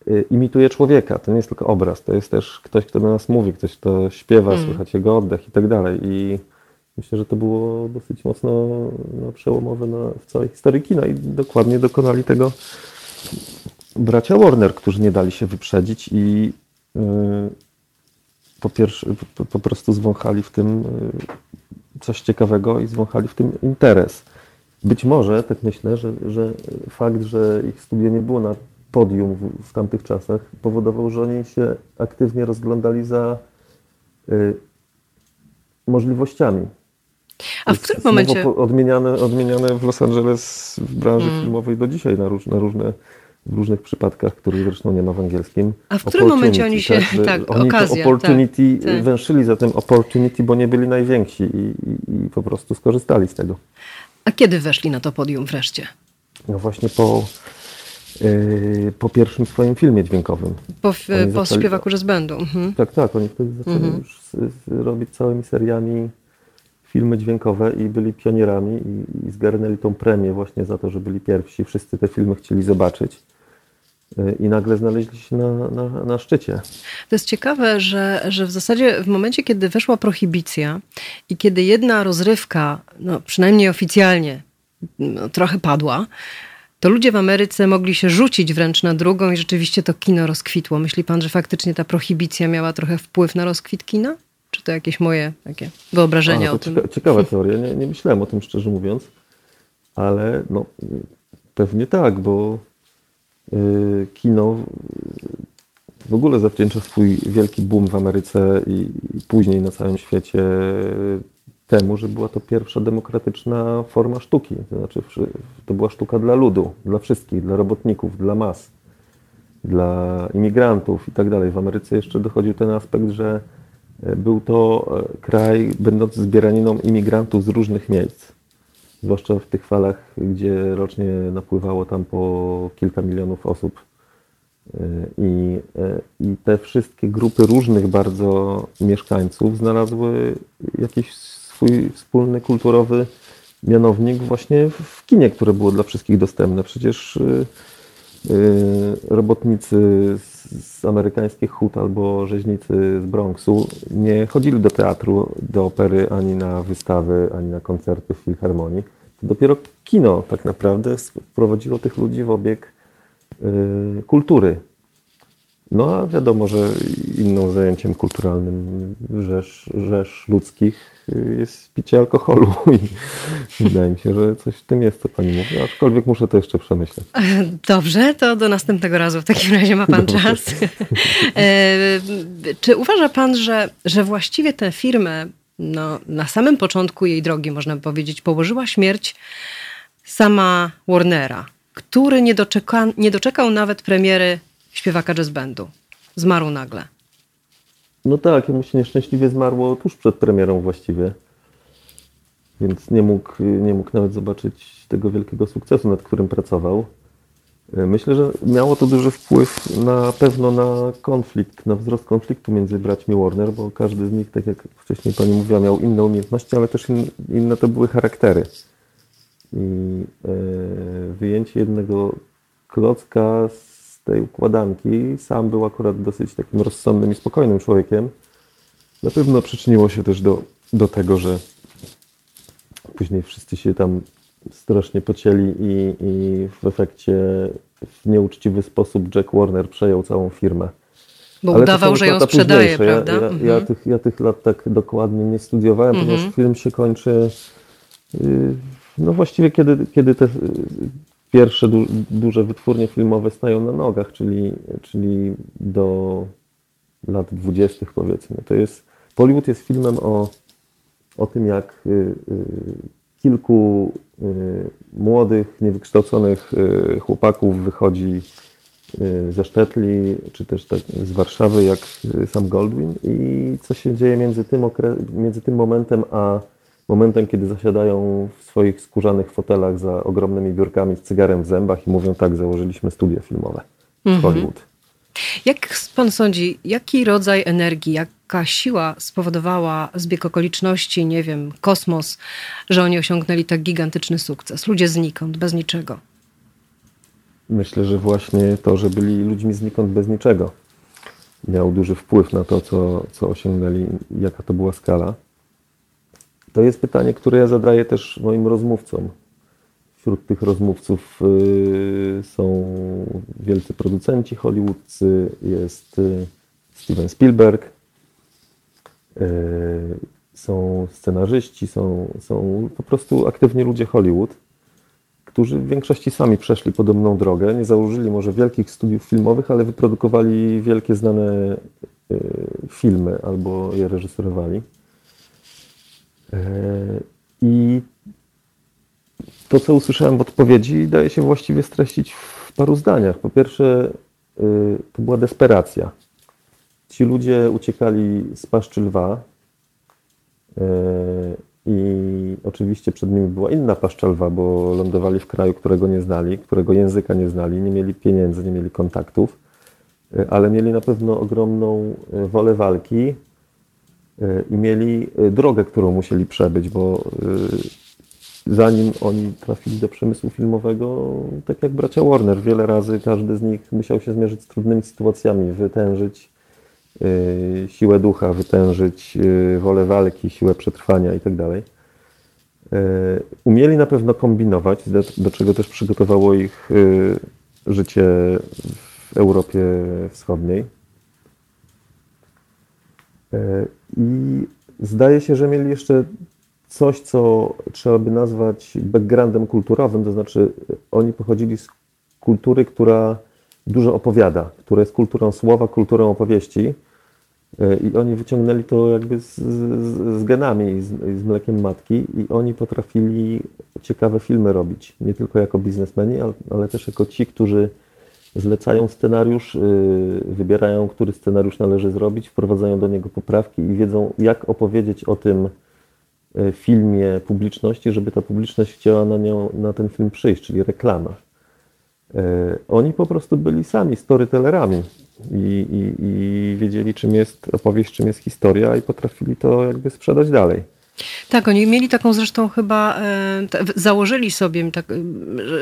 y, imituje człowieka. To nie jest tylko obraz, to jest też ktoś, kto do nas mówi, ktoś, kto śpiewa, mm. słychać jego oddech i tak dalej. I myślę, że to było dosyć mocno no, przełomowe na, w całej historii kina i dokładnie dokonali tego bracia Warner, którzy nie dali się wyprzedzić i yy, po pierwsze po, po, prostu zwąchali w tym yy, coś ciekawego i zwąchali w tym interes. Być może, tak myślę, że, że fakt, że ich studio nie było na podium w, w tamtych czasach, powodował, że oni się aktywnie rozglądali za y, możliwościami. A w którym momencie? Odmieniane, odmieniane w Los Angeles w branży hmm. filmowej do dzisiaj na, róż, na różne w różnych przypadkach, których zresztą nie ma w angielskim. A w którym momencie oni się, tak, tak oni okazja, to opportunity, tak, tak. węszyli za tym opportunity, bo nie byli najwięksi i, i, i po prostu skorzystali z tego. A kiedy weszli na to podium wreszcie? No właśnie po, yy, po pierwszym swoim filmie dźwiękowym. Po, po zaczęli, śpiewaku z będą. Mhm. Tak, tak. Oni wtedy zaczęli mhm. już z, z, robić całymi seriami filmy dźwiękowe i byli pionierami i, i zgarnęli tą premię właśnie za to, że byli pierwsi. Wszyscy te filmy chcieli zobaczyć i nagle znaleźli się na, na, na, szczycie. To jest ciekawe, że, że w zasadzie w momencie, kiedy weszła prohibicja i kiedy jedna rozrywka, no przynajmniej oficjalnie, no, trochę padła, to ludzie w Ameryce mogli się rzucić wręcz na drugą i rzeczywiście to kino rozkwitło. Myśli pan, że faktycznie ta prohibicja miała trochę wpływ na rozkwit kina? Czy to jakieś moje takie wyobrażenia A, o tym? Ciekawa teoria. Nie, nie myślałem o tym szczerze mówiąc, ale no, pewnie tak, bo Y, kino w ogóle zawdzięcza swój wielki boom w Ameryce i później na całym świecie temu, że była to pierwsza demokratyczna forma sztuki. To znaczy, to była sztuka dla ludu, dla wszystkich, dla robotników, dla mas, dla imigrantów i tak dalej. W Ameryce jeszcze dochodził ten aspekt, że był to kraj będący zbieraniną imigrantów z różnych miejsc zwłaszcza w tych falach, gdzie rocznie napływało tam po kilka milionów osób. Y, I, y, I te wszystkie grupy różnych bardzo mieszkańców znalazły jakiś swój wspólny kulturowy mianownik właśnie w kinie, które było dla wszystkich dostępne. Przecież y, robotnicy z amerykańskich hut albo rzeźnicy z Bronxu nie chodzili do teatru, do opery, ani na wystawy, ani na koncerty w filharmonii. Dopiero kino tak naprawdę wprowadziło tych ludzi w obieg y, kultury. No a wiadomo, że inną zajęciem kulturalnym rzesz, rzesz ludzkich jest picie alkoholu i wydaje mi się, że coś w tym jest, co pani mówi, aczkolwiek muszę to jeszcze przemyśleć. Dobrze, to do następnego razu w takim razie ma pan Dobrze. czas. E, czy uważa pan, że, że właściwie tę firmę no, na samym początku jej drogi, można by powiedzieć, położyła śmierć sama Warnera, który nie, doczeka, nie doczekał nawet premiery śpiewaka jazz bandu. Zmarł nagle. No tak, mu się nieszczęśliwie zmarło tuż przed premierą właściwie. Więc nie mógł, nie mógł nawet zobaczyć tego wielkiego sukcesu, nad którym pracował. Myślę, że miało to duży wpływ na pewno na konflikt, na wzrost konfliktu między braćmi Warner, bo każdy z nich, tak jak wcześniej Pani mówiła, miał inne umiejętności, ale też in, inne to były charaktery. I e, wyjęcie jednego klocka z tej układanki, sam był akurat dosyć takim rozsądnym i spokojnym człowiekiem, na pewno przyczyniło się też do, do tego, że później wszyscy się tam strasznie pocięli i, i w efekcie w nieuczciwy sposób Jack Warner przejął całą firmę. Bo Ale udawał, że ją sprzedaje, prawda? Ja, ja, mhm. ja, tych, ja tych lat tak dokładnie nie studiowałem, mhm. ponieważ film się kończy yy, no właściwie kiedy, kiedy te pierwsze du duże wytwórnie filmowe stają na nogach, czyli, czyli do lat dwudziestych powiedzmy. To jest, Bollywood jest filmem o, o tym, jak y, y, kilku y, młodych, niewykształconych y, chłopaków wychodzi y, ze Sztetli, czy też tak z Warszawy, jak y, sam Goldwyn i co się dzieje między tym, między tym momentem, a momentem, kiedy zasiadają w swoich skórzanych fotelach za ogromnymi biurkami z cygarem w zębach i mówią tak, założyliśmy studio filmowe w Hollywood. Jak pan sądzi, jaki rodzaj energii, jaka siła spowodowała zbieg okoliczności, nie wiem, kosmos, że oni osiągnęli tak gigantyczny sukces? Ludzie znikąd, bez niczego. Myślę, że właśnie to, że byli ludźmi znikąd bez niczego, miał duży wpływ na to, co, co osiągnęli, jaka to była skala. To jest pytanie, które ja zadaję też moim rozmówcom. Wśród tych rozmówców y, są wielcy producenci hollywoodzcy, jest y, Steven Spielberg, y, są scenarzyści, są, są po prostu aktywni ludzie Hollywood, którzy w większości sami przeszli podobną drogę. Nie założyli może wielkich studiów filmowych, ale wyprodukowali wielkie znane filmy albo je reżyserowali. E, I to, co usłyszałem w odpowiedzi, daje się właściwie streścić w paru zdaniach. Po pierwsze, y, to była desperacja. Ci ludzie uciekali z paszczy lwa e, i oczywiście przed nimi była inna paszcza lwa, bo lądowali w kraju, którego nie znali, którego języka nie znali, nie mieli pieniędzy, nie mieli kontaktów, e, ale mieli na pewno ogromną e, wolę walki e, i mieli e, drogę, którą musieli przebyć, bo e, zanim oni trafili do przemysłu filmowego, tak jak bracia Warner, wiele razy każdy z nich musiał się zmierzyć z trudnymi sytuacjami, wytężyć y, siłę ducha, wytężyć wolę walki, siłę przetrwania itd. Y, Umieli na pewno kombinować, do, czego też przygotowało ich życie w Europie Wschodniej. Y, I zdaje się, że mieli jeszcze coś, co trzeba by nazwać backgroundem kulturowym, to znaczy oni pochodzili z kultury, która dużo opowiada, która jest kulturą słowa, kulturą opowieści Y, i oni wyciągnęli to jakby z, z, z genami, z, z mlekiem matki i oni potrafili ciekawe filmy robić, nie tylko jako biznesmeni, ale, ale też jako ci, którzy zlecają scenariusz, y, wybierają, który scenariusz należy zrobić, wprowadzają do niego poprawki i wiedzą, jak opowiedzieć o tym y, filmie publiczności, żeby ta publiczność chciała na, nią, na ten film przyjść, czyli reklama. Y, Oni po prostu byli sami storytellerami i, i, i wiedzieli, czym jest opowieść, czym jest historia i potrafili to jakby sprzedać dalej. Tak, oni mieli taką zresztą chyba, e, założyli sobie, tak,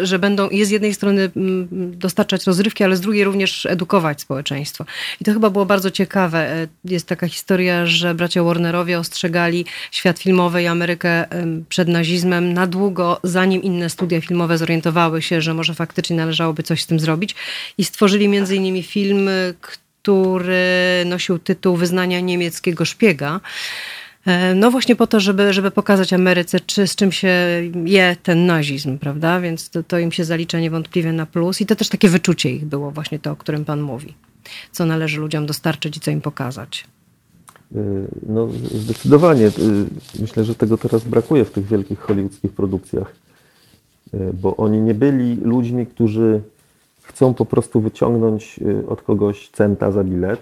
że- będą i z jednej strony dostarczać rozrywki, ale z drugiej również edukować społeczeństwo. I to chyba było bardzo ciekawe. E, Jest taka historia, że bracia Warnerowie ostrzegali świat filmowy i Amerykę przed nazizmem na długo, zanim inne studia filmowe zorientowały się, że może faktycznie należałoby coś z tym zrobić. I stworzyli między innymi film, który nosił tytuł Wyznania niemieckiego szpiega. E, No właśnie po to, żeby, żeby pokazać Ameryce, czy, z czym się je ten nazizm, prawda? Więc to, to im się zalicza niewątpliwie na plus. I to też takie wyczucie ich było, właśnie to, o którym pan mówi. Co należy ludziom dostarczyć i co im pokazać. Y, No, zdecydowanie. Y, Myślę, że tego teraz brakuje w tych wielkich hollywoodzkich produkcjach, bo oni nie byli ludźmi, którzy chcą po prostu wyciągnąć od kogoś centa za bilet.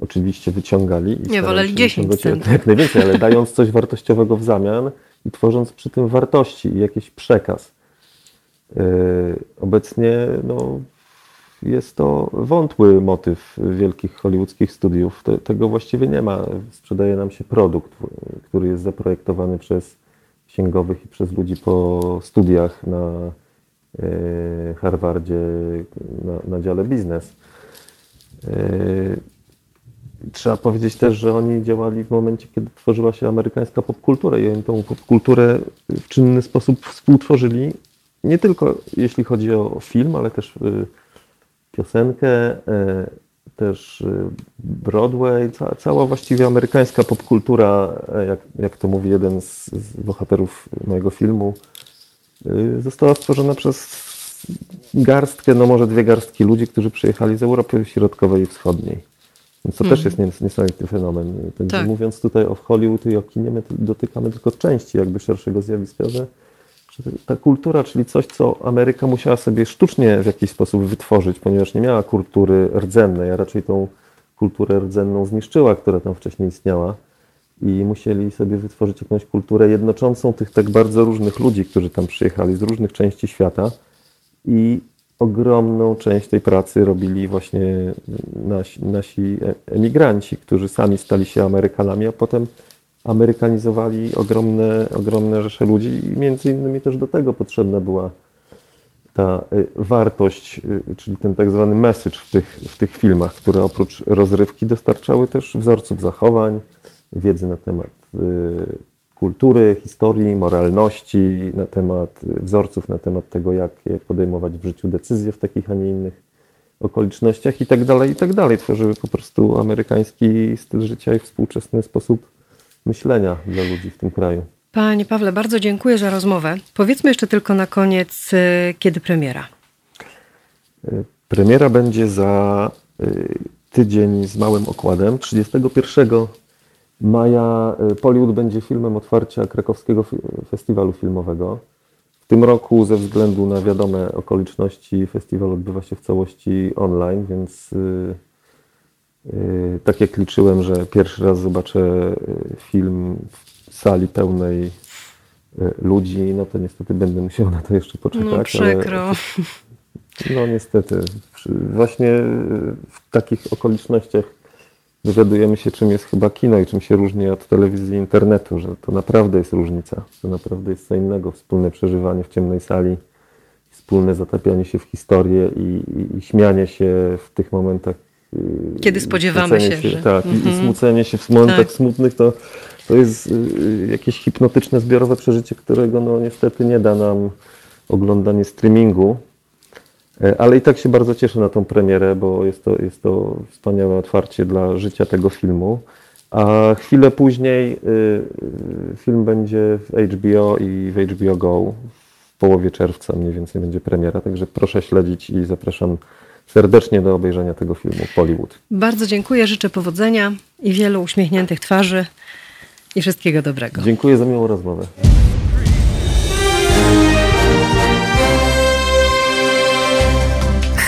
Oczywiście wyciągali. i starali woleli się 10 wyciągać centów. Jak najwięcej, ale dając coś wartościowego w zamian i tworząc przy tym wartości i jakiś przekaz. Y, Obecnie no, jest to wątły motyw wielkich hollywoodzkich studiów. Te, tego właściwie nie ma. Sprzedaje nam się produkt, który jest zaprojektowany przez księgowych i przez ludzi po studiach na e, Harvardzie na, na dziale biznes. E, Trzeba powiedzieć też, że oni działali w momencie, kiedy tworzyła się amerykańska popkultura i oni tą popkulturę w czynny sposób współtworzyli. Nie tylko jeśli chodzi o film, ale też y, piosenkę, e, też y, Broadway, ca, cała właściwie amerykańska popkultura, e, jak, jak to mówi jeden z, z bohaterów mojego filmu, y, została stworzona przez garstkę, no może dwie garstki ludzi, którzy przyjechali z Europy Środkowej i Wschodniej. Więc to też jest nies- niesamowity fenomen. Także Tak. mówiąc tutaj o Hollywood i o kinie, my dotykamy tylko części jakby szerszego zjawiska, że, że ta kultura, czyli coś, co Ameryka musiała sobie sztucznie w jakiś sposób wytworzyć, ponieważ nie miała kultury rdzennej, a raczej tą kulturę rdzenną zniszczyła, która tam wcześniej istniała i musieli sobie wytworzyć jakąś kulturę jednoczącą tych tak bardzo różnych ludzi, którzy tam przyjechali z różnych części świata i ogromną część tej pracy robili właśnie nasi, nasi emigranci, którzy sami stali się Amerykanami, a potem amerykanizowali ogromne, ogromne rzesze ludzi. I między innymi też do tego potrzebna była ta y, wartość, y, czyli ten tak zwany message w tych, w tych filmach, które oprócz rozrywki dostarczały też wzorców zachowań, wiedzy na temat kultury, historii, moralności, na temat y, wzorców, na temat tego, jak podejmować w życiu decyzje w takich, a nie innych okolicznościach i tak dalej, i tak dalej. Tworzyły po prostu amerykański styl życia i współczesny sposób myślenia dla ludzi w tym kraju. Panie Pawle, bardzo dziękuję za rozmowę. Powiedzmy jeszcze tylko na koniec, y, kiedy premiera. Premiera będzie za y, tydzień z małym okładem. 31 maja y, Pollywood będzie filmem otwarcia krakowskiego festiwalu filmowego. W tym roku ze względu na wiadome okoliczności festiwal odbywa się w całości online, więc y, y, tak jak liczyłem, że pierwszy raz zobaczę y, film w sali pełnej y, ludzi, no to niestety będę musiał na to jeszcze poczekać. No ale- przykro. no niestety. Właśnie y, w takich okolicznościach dowiadujemy się, czym jest chyba kino i czym się różni od telewizji i internetu, że to naprawdę jest różnica. To naprawdę jest co innego. Wspólne przeżywanie w ciemnej sali, wspólne zatapianie się w historię i, i, i śmianie się w tych momentach. y, Kiedy spodziewamy smucenie się, że- Tak, i- i Mhm. smucenie się w momentach Tak. smutnych, to, to jest y, jakieś hipnotyczne, zbiorowe przeżycie, którego no niestety nie da nam oglądanie streamingu. E, Ale i tak się bardzo cieszę na tą premierę, bo jest to, jest to wspaniałe otwarcie dla życia tego filmu. A chwilę później y, y, film będzie w HBO i w HBO Go. W połowie czerwca mniej więcej będzie premiera, także proszę śledzić i zapraszam serdecznie do obejrzenia tego filmu Pollywood. Bardzo dziękuję, życzę powodzenia i wielu uśmiechniętych twarzy i wszystkiego dobrego. Dziękuję za miłą rozmowę.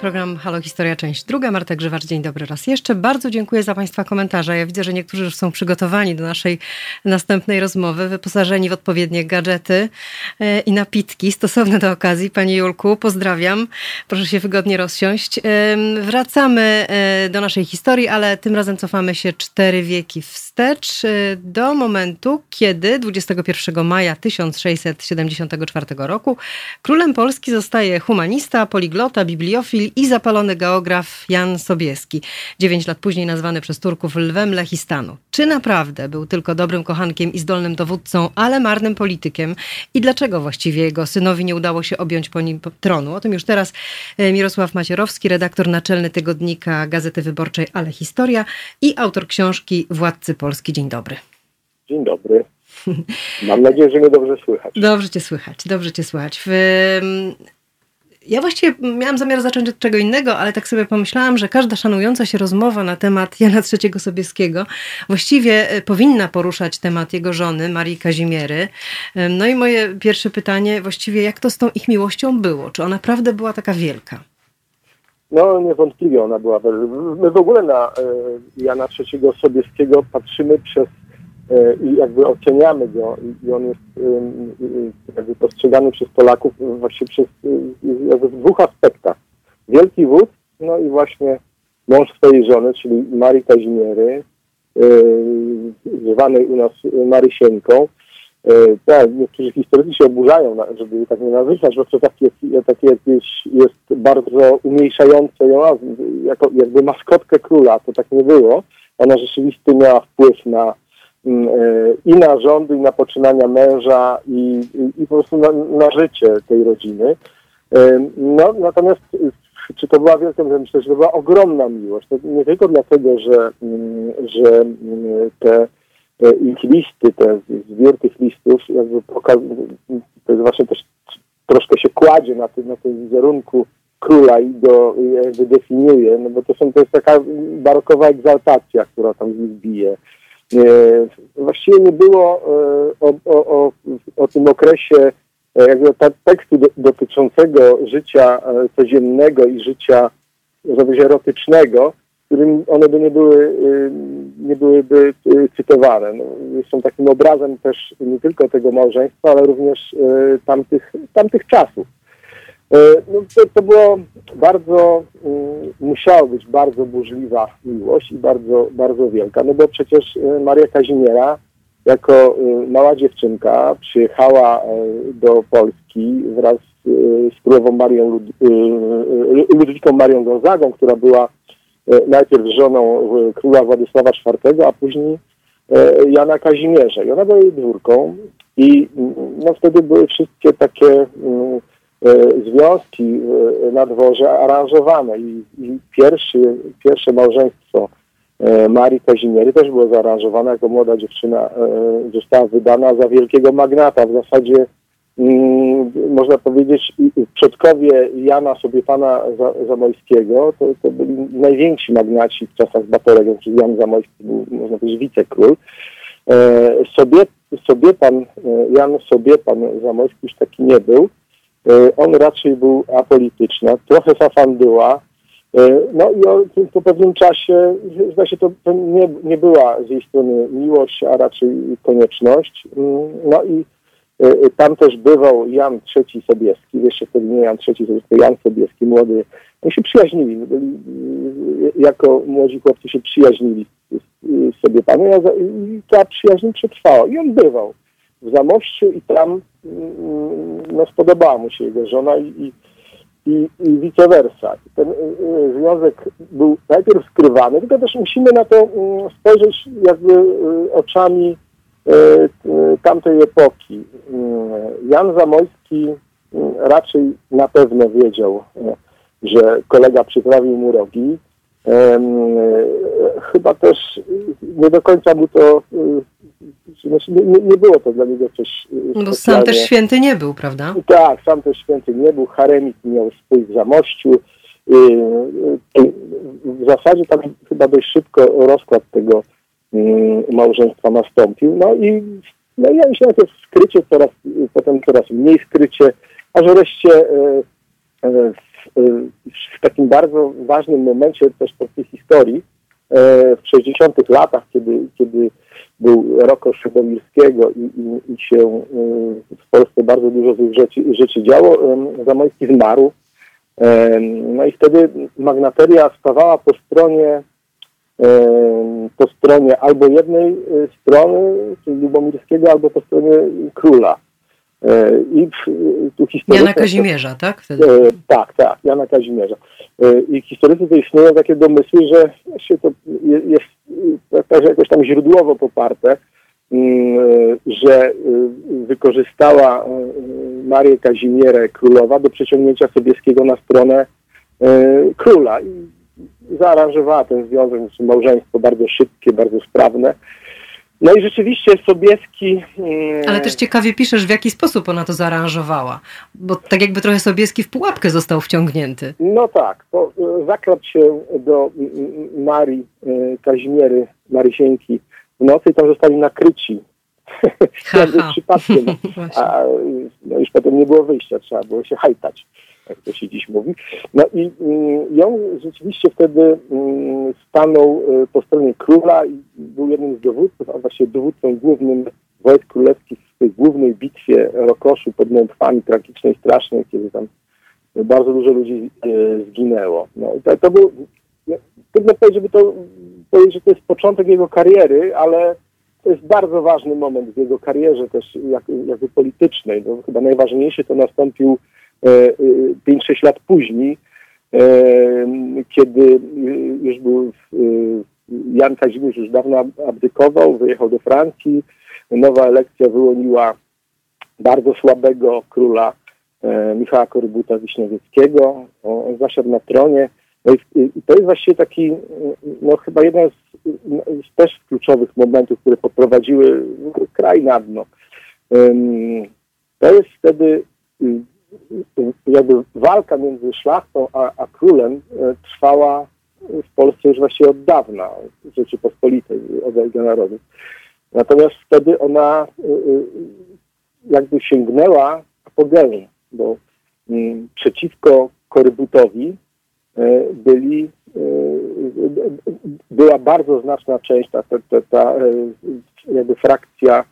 Program Halo Historia, część druga. Marta Grzywacz, dzień dobry raz jeszcze. Bardzo dziękuję za Państwa komentarze. Ja widzę, że niektórzy już są przygotowani do naszej następnej rozmowy, wyposażeni w odpowiednie gadżety e, i napitki stosowne do okazji. Pani Julku, pozdrawiam. Proszę się wygodnie rozsiąść. Em, Wracamy e, do naszej historii, ale tym razem cofamy się cztery wieki wstecz e, do momentu, kiedy 21 maja 1674 roku królem Polski zostaje humanista, poliglota, bibliofil i zapalony geograf Jan Sobieski. Dziewięć lat później nazwany przez Turków lwem Lechistanu. Czy naprawdę był tylko dobrym kochankiem i zdolnym dowódcą, ale marnym politykiem? I dlaczego właściwie jego synowi nie udało się objąć po nim tronu? O tym już teraz e, Mirosław Macierowski, redaktor naczelny tygodnika Gazety Wyborczej Ale Historia i autor książki Władcy Polski. Dzień dobry. Dzień dobry. Mam nadzieję, że mnie dobrze słychać. Dobrze cię słychać, dobrze cię słychać. W, ja właściwie miałam zamiar zacząć od czego innego, ale tak sobie pomyślałam, że każda szanująca się rozmowa na temat Jana III Sobieskiego właściwie y, powinna poruszać temat jego żony, Marii Kazimiery. No i moje pierwsze pytanie, właściwie jak to z tą ich miłością było? Czy ona naprawdę była taka wielka? No niewątpliwie ona była. My w ogóle na e, Jana III Sobieskiego patrzymy przez e, i jakby oceniamy go i, on jest e, jakby postrzegany przez Polaków właśnie przez e, jakby w dwóch aspektach. Wielki wódz, no i właśnie mąż swojej żony, czyli Marii Kazimiery, e, zwanej u nas Marysieńką. E, tak, niektórzy historycy się oburzają, żeby jej tak nie nazywać, bo to takie, takie jakieś jest bardzo umniejszające ją, jako jakby maskotkę króla, to tak nie było. Ona rzeczywiście miała wpływ na e, i na rządy, i na poczynania męża, i, i, i po prostu na, na życie tej rodziny. No, natomiast czy to była wielka? Myślę, że to była ogromna miłość. To nie tylko dlatego, że, mm, że mm, te, te ich listy, te zbiór tych listów jakby pokazują, to jest właśnie też troszkę się kładzie na tym, na tym wizerunku króla i go jakby definiuje, no bo to, są, to jest taka barokowa egzaltacja, która tam z nich bije. Właściwie nie było e, o, o, o, o tym okresie E, jakby tekstu do, dotyczącego życia e, codziennego i życia, powiedzieć, erotycznego, którym one by nie były, nie byłyby cytowane. No, są takim obrazem też nie tylko tego małżeństwa, ale również tamtych, tamtych czasów. No, to, to było bardzo, musiało być bardzo burzliwa miłość i bardzo, bardzo wielka, no bo przecież Maria Kazimiera jako y, mała dziewczynka przyjechała do Polski wraz z królową Marią Ludwiką Marią Gonzagą, która była najpierw żoną króla Władysława IV, a później Jana Kazimierza. I ona była jej dwórką i no, wtedy były wszystkie takie związki na dworze aranżowane i, i pierwszy, pierwsze małżeństwo E, Marii Kazimiery też było zaaranżowana jako młoda dziewczyna, e, została wydana za wielkiego magnata. W zasadzie mm, można powiedzieć przodkowie Jana sobie pana Zamojskiego to, to byli najwięksi magnaci w czasach Batorego, czyli Jan Zamojski był, można powiedzieć, wicekról. E, sobie, sobie pan, Jan sobie pan Zamojski już taki nie był. On raczej był apolityczny, trochę zafandyła, E, no i po pewnym czasie, zdaje się, to, nie, nie była z jej strony miłość, a raczej konieczność. Mm, no i e, tam też bywał Jan III Sobieski, jeszcze wtedy nie Jan III Sobieski, Jan Sobieski, młody. Oni się przyjaźnili, byli, e, jako młodzi chłopcy się przyjaźnili sobie panu i ta przyjaźń przetrwała. I on bywał w Zamościu i tam no, spodobała mu się jego żona i, i i, vice versa. Ten y, y, związek był najpierw skrywany, tylko też musimy na to y, spojrzeć jakby y, oczami tamtej epoki. Jan Zamojski raczej na pewno wiedział, że kolega przyprawił mu rogi. Chyba też nie do końca mu to znaczy nie, nie, było to dla niego coś No bo sam też święty nie był, prawda? Tak, sam też święty nie był. Haremik miał swój w Zamościu. Y, y, w zasadzie tam chyba dość szybko rozkład tego y, małżeństwa nastąpił. No i no ja myślę, że w skrycie coraz, potem coraz mniej skrycie, aż wreszcie w, w takim bardzo ważnym momencie też po tej historii, w 60 latach, kiedy, kiedy był rok Szybomirskiego i, i, i, się y, w Polsce bardzo dużo tych rzeczy, rzeczy działo, Zamojski zmarł. No i wtedy magnateria stawała po stronie po stronie albo jednej y, strony, czyli Lubomirskiego, albo po stronie króla. E, I tu historycy... Jana Kazimierza, tak? Wtedy. E, tak, tak, Jana Kazimierza. E, I historycy to istnieją takie domysły, że się to jest także jakoś tam źródłowo poparte, mm, że wykorzystała Marię Kazimierę Królowa do przeciągnięcia Sobieskiego na stronę króla i zaaranżowała ten związek, małżeństwo bardzo szybkie, bardzo sprawne. No i rzeczywiście Sobieski... Mm, Ale też ciekawie piszesz, w jaki sposób ona to zaaranżowała, bo tak jakby trochę Sobieski w pułapkę został wciągnięty. No tak, to e, zakradł się do Marii e, Kazimiery, Marysieńki w nocy i tam zostali nakryci. przypadkiem. A no już potem nie było wyjścia, trzeba było się hajtać jak to się dziś mówi. No i mm, ją rzeczywiście wtedy mm, stanął y, po stronie króla i był jednym z dowódców, a właściwie dowódcą głównym wojsk królewskich w tej głównej bitwie Rokoszu pod Mętwami, tragicznej, strasznej, kiedy tam bardzo dużo ludzi y, zginęło. No i to, to był, trudno powiedzieć, żeby to powiedzieć, że to jest początek jego kariery, ale to jest bardzo ważny moment w jego karierze też jakby politycznej. No, chyba najważniejszy to nastąpił 5-6 e, e, lat później, e, kiedy już był Jan Kazimierz już dawno abdykował, wyjechał do Francji, nowa elekcja wyłoniła bardzo słabego króla Michała Korybuta Wiśniewieckiego. On zasiadł na tronie. No i, to jest właściwie taki, no chyba jeden z, z też kluczowych momentów, które poprowadziły kraj na dno. To jest wtedy jakby walka między szlachtą a, a królem e, trwała w Polsce już właściwie od dawna, w Rzeczypospolitej, obojga narodów. Natomiast wtedy ona y, y, jakby sięgnęła apogeum, bo mm, przeciwko Korybutowi byli, była bardzo znaczna część, ta, ta, ta, ta jakby frakcja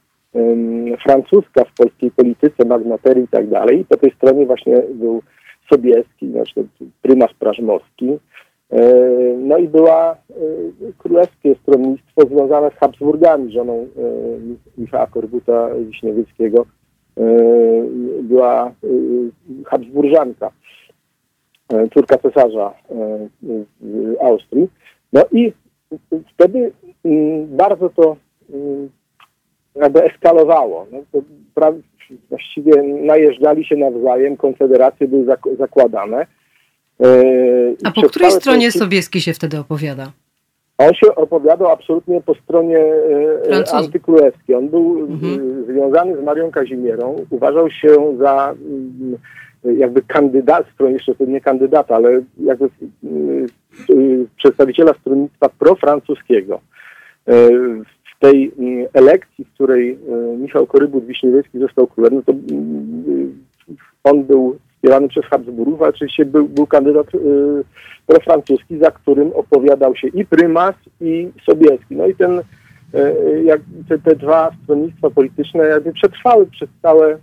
francuska w polskiej polityce, magnaterii i tak dalej. Po tej stronie właśnie był Sobieski, znaczy prymas Prażmowski, no i była e, królewskie stronnictwo związane z Habsburgami, żoną e, Michała Korbuta Wiśniewieckiego. Była Habsburżanka, córka cesarza z Austrii. No i wtedy mm, bardzo to mm, jakby eskalowało. No to właściwie najeżdżali się nawzajem, konfederacje były zakładane. E, A po której stronie. Sobieski się wtedy opowiada? On się opowiadał absolutnie po stronie e, antykrólewskiej. On był mhm. E, związany z Marią Kazimierą. Uważał się za mm, jakby kandydat, jeszcze to nie kandydata, ale jakby przedstawiciela stronnictwa profrancuskiego. W tej mm, elekcji, w której Michał Korybut Wiśniewiecki został królem, no to mm, on był wspierany przez Habsburgów, ale oczywiście był, był kandydat y, profrancuski, za którym opowiadał się i prymas, i Sobieski. No i ten, y, jak te, te dwa stronnictwa polityczne jakby przetrwały przez całe y,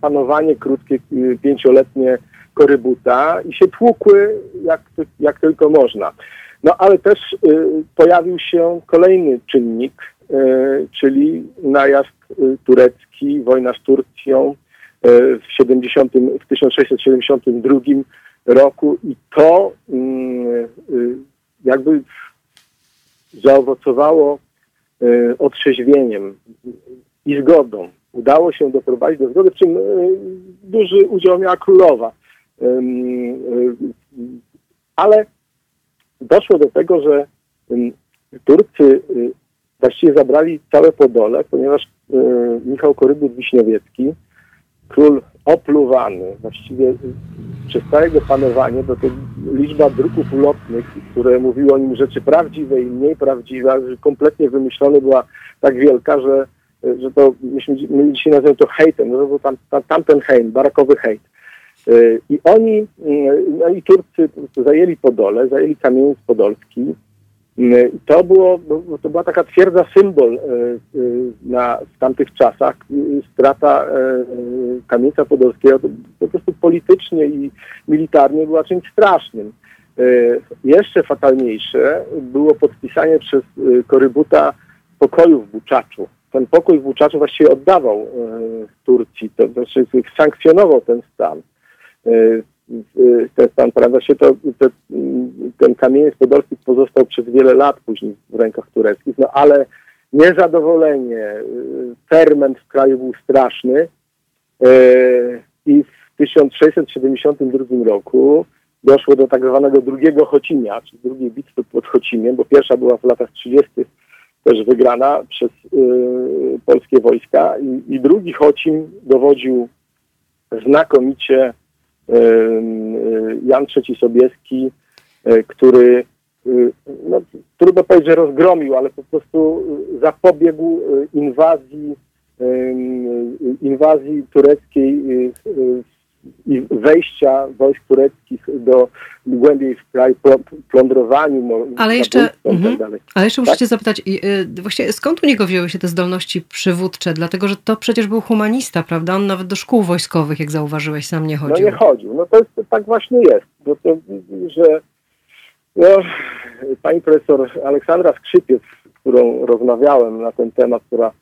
panowanie krótkie, y, pięcioletnie Korybuta i się tłukły jak, jak tylko można. No ale też y, pojawił się kolejny czynnik, y, czyli najazd turecki, wojna z Turcją, w, 70, w 1672 roku i to mm, jakby zaowocowało otrzeźwieniem i zgodą. Udało się doprowadzić do zgody, w czym duży udział miała królowa. Ale doszło do tego, że Turcy właściwie zabrali całe Podole, ponieważ Michał Korybut Wiśniowiecki król opluwany, właściwie przez całe jego panowanie, to, to liczba druków ulotnych, które mówiły o nim rzeczy prawdziwe i mniej prawdziwe, kompletnie wymyślone była tak wielka, że, że to myśmy, my dzisiaj nazywamy to hejtem, no to był tam, tam, tamten hejt, barakowy hejt. Y, I oni, y, no i Turcy zajęli Podole, zajęli Kamieniec Podolski, Y, to, było, to była taka twierdza symbol na, w tamtych czasach. Strata Kamienica Podolskiego po prostu politycznie i militarnie była czymś strasznym. Jeszcze fatalniejsze było podpisanie przez Korybuta pokoju w Buczaczu. Ten pokój w Buczaczu właściwie oddawał Turcji, to znaczy sankcjonował ten stan ten stan prawda się to, to, ten kamieniec podolski pozostał przez wiele lat później w rękach tureckich, no ale niezadowolenie, ferment w kraju był straszny i w 1672 roku doszło do tak zwanego drugiego Chocimia, czyli drugiej bitwy pod Chocimiem, bo pierwsza była w latach 30. też wygrana przez y, polskie wojska i, i drugi Chocim dowodził znakomicie Jan III Sobieski, e, który y, no, trudno powiedzieć, że rozgromił, ale po prostu zapobiegł y, inwazji inwazji tureckiej y, i wejścia wojsk tureckich do głębiej w kraj, plądrowaniu. Ale jeszcze, tak mhm. tak ale jeszcze muszę tak? cię zapytać, właściwie skąd u niego wzięły się te zdolności przywódcze? Dlatego, że to przecież był humanista, prawda? On nawet do szkół wojskowych, jak zauważyłeś, sam nie chodził. No nie chodził. No to jest, tak właśnie jest. Bo to, że no, pani profesor Aleksandra Skrzypiec, z którą rozmawiałem na ten temat, która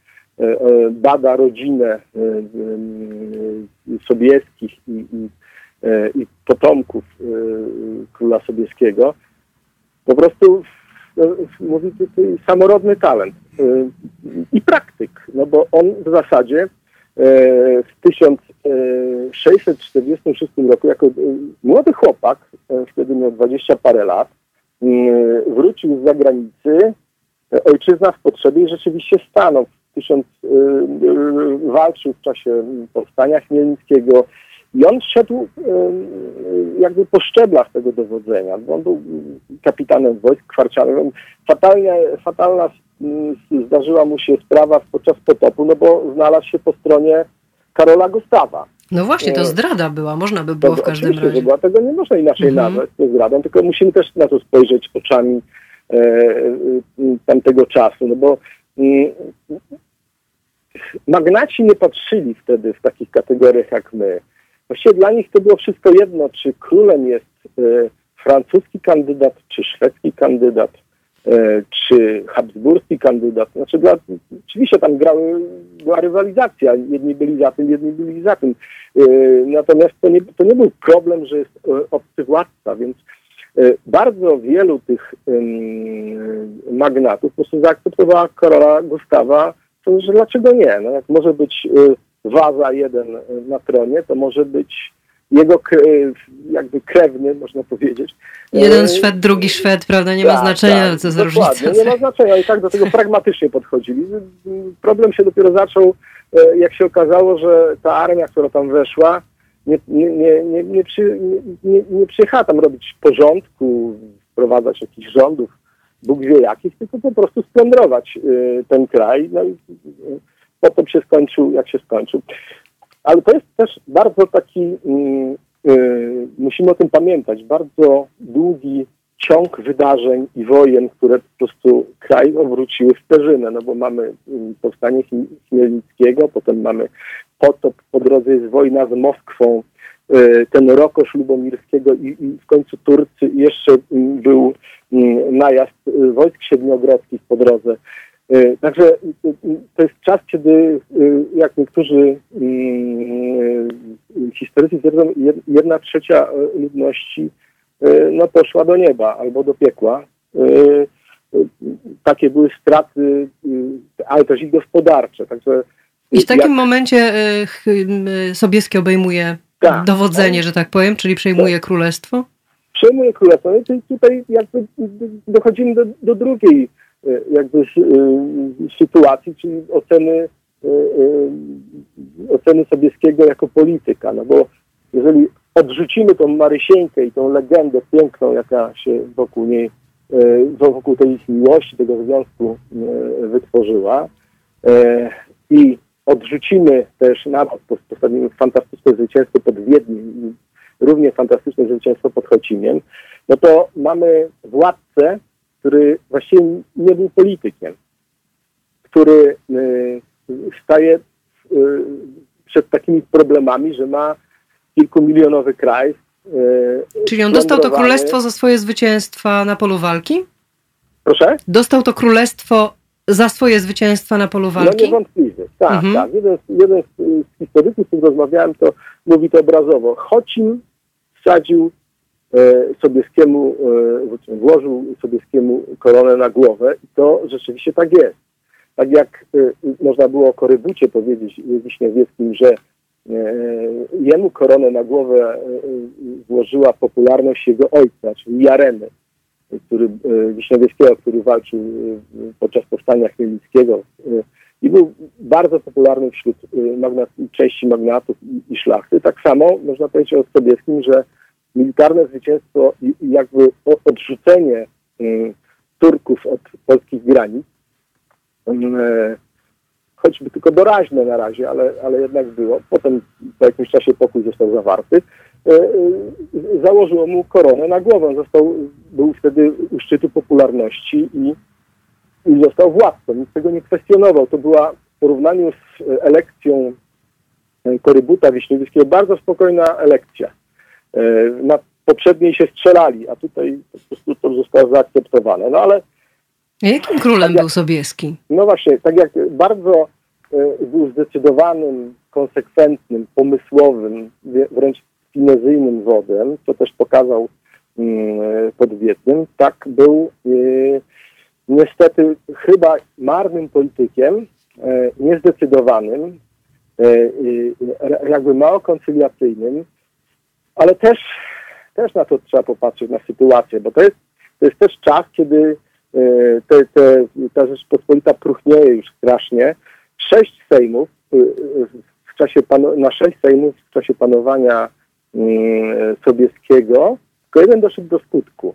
bada rodzinę e, Sobieskich i, i, i potomków króla Sobieskiego, po prostu mówi to samorodny talent i praktyk, no bo on w zasadzie w 1646 roku jako e, młody chłopak, e, wtedy miał 20 parę lat, e, wrócił z zagranicy, e, ojczyzna w potrzebie i rzeczywiście stanął. Tysiąc, e, e, walczył w czasie powstania chmielnickiego i on szedł e, jakby po szczeblach tego dowodzenia, bo on był kapitanem wojsk kwarcianych. Fatalnie, fatalna zdarzyła mu się sprawa podczas potopu, no bo znalazł się po stronie Karola Gustawa. No właśnie, to Nie. zdrada była, można by było w To każdym oczywiście, że razie. była, tego nie można inaczej Mhm. nazwać, to zdradą, tylko musimy też na to spojrzeć oczami e, e, tamtego czasu, no bo mm, magnaci nie patrzyli wtedy w takich kategoriach jak my. Właściwie dla nich to było wszystko jedno, czy królem jest e, francuski kandydat, czy szwedzki kandydat, e, czy habsburski kandydat. Znaczy dla, oczywiście tam grały, była rywalizacja, jedni byli za tym, jedni byli za tym. E, Natomiast to nie, to nie był problem, że jest obcy władca, więc bardzo wielu tych magnatów po prostu zaakceptowała Karola Gustawa, to że dlaczego nie? No jak może być e, Waza jeden e, na tronie, to może być jego e, jakby krewny, można powiedzieć. Jeden Szwed, drugi Szwed, prawda? Nie ma tak, znaczenia, tak, co za różnica. Nie ma znaczenia i tak do tego pragmatycznie podchodzili. Problem się dopiero zaczął, jak się okazało, że ta armia, która tam weszła, nie, nie, nie, nie, nie, przy, nie, nie, nie przyjechała tam robić porządku, wprowadzać jakichś rządów, Bóg wie jakich, tylko po prostu splądrować e, ten kraj. No i e, potem się skończył, jak się skończył. Ale to jest też bardzo taki, mm, y, musimy o tym pamiętać, bardzo długi ciąg wydarzeń i wojen, które po prostu kraj obróciły w perzynę, no bo mamy y, powstanie Chmi- Chmielnickiego, potem mamy potop, po drodze jest wojna z Moskwą, y, ten Rokosz Lubomirskiego i, i w końcu Turcy i jeszcze y, był y, najazd y, wojsk siedmiogrodzkich po drodze. Y, Także y, y, to jest czas, kiedy, y, jak niektórzy y, y, historycy twierdzą, jed- jedna trzecia y, ludności y, no, poszła do nieba albo do piekła. Y, y, Takie były straty, y, ale też i gospodarcze. Także I w takim jak- momencie y, y, Sobieski obejmuje Tak. dowodzenie, że tak powiem, czyli przejmuje królestwo. przejmuje królestwo. No i tu- tutaj jakby dochodzimy do, do drugiej e, jakby e, sytuacji, czyli oceny, e, oceny Sobieskiego jako polityka. No bo jeżeli odrzucimy tą Marysieńkę i tą legendę piękną, jaka się wokół niej, wokół tej miłości, tego związku wytworzyła i odrzucimy też nawet postawimy fantastyczne zwycięstwo pod Wiedniem i równie fantastyczne zwycięstwo pod Chocimiem, no to mamy władcę, który właściwie nie był politykiem, który y, staje y, przed takimi problemami, że ma kilkumilionowy kraj. y, Czyli on dostał to królestwo za swoje zwycięstwa na polu walki? Proszę? Dostał to królestwo za swoje zwycięstwa na polu No walki? niewątpliwie, tak, Mhm. tak. Jeden, z- jeden z, z historyków, z którym rozmawiałem, to mówi to obrazowo. Chocim wsadził e, Sobieskiemu, e, włożył Sobieskiemu koronę na głowę i to rzeczywiście tak jest. Tak jak e, można było o Korybucie powiedzieć Wiśniowieckim, że jemu koronę na głowę włożyła popularność jego ojca, czyli Jaremy, który, e, Wiśniowieckiego, który walczył e, podczas powstania chmielnickiego e, i był bardzo popularny wśród magnat, części magnatów i, i szlachty. Tak samo można powiedzieć o Sobieskim, że militarne zwycięstwo i jakby odrzucenie Turków od polskich granic, choćby tylko doraźne na razie, ale, ale jednak było. Potem po jakimś czasie pokój został zawarty. E, e, Założyło mu koronę na głowę. Został, był wtedy u szczytu popularności i, i został władcą. Nikt tego nie kwestionował. To była w porównaniu z e, elekcją Korybuta Wiśniewskiego bardzo spokojna elekcja. Na poprzedniej się strzelali, a tutaj po prostu to zostało zaakceptowane. No ale A Jakim królem był Sobieski? no właśnie, tak jak bardzo był zdecydowanym, konsekwentnym, pomysłowym, wręcz finezyjnym wodem, co też pokazał mm, pod Wiedniem, tak był e, niestety chyba marnym politykiem, e, niezdecydowanym, jakby mało koncyliacyjnym, ale też, też na to trzeba popatrzeć, na sytuację, bo to jest, to jest też czas, kiedy te, te, ta Rzeczpospolita próchnieje już strasznie. Sześć sejmów w czasie na sześć sejmów w czasie panowania Sobieskiego, tylko jeden doszedł do skutku.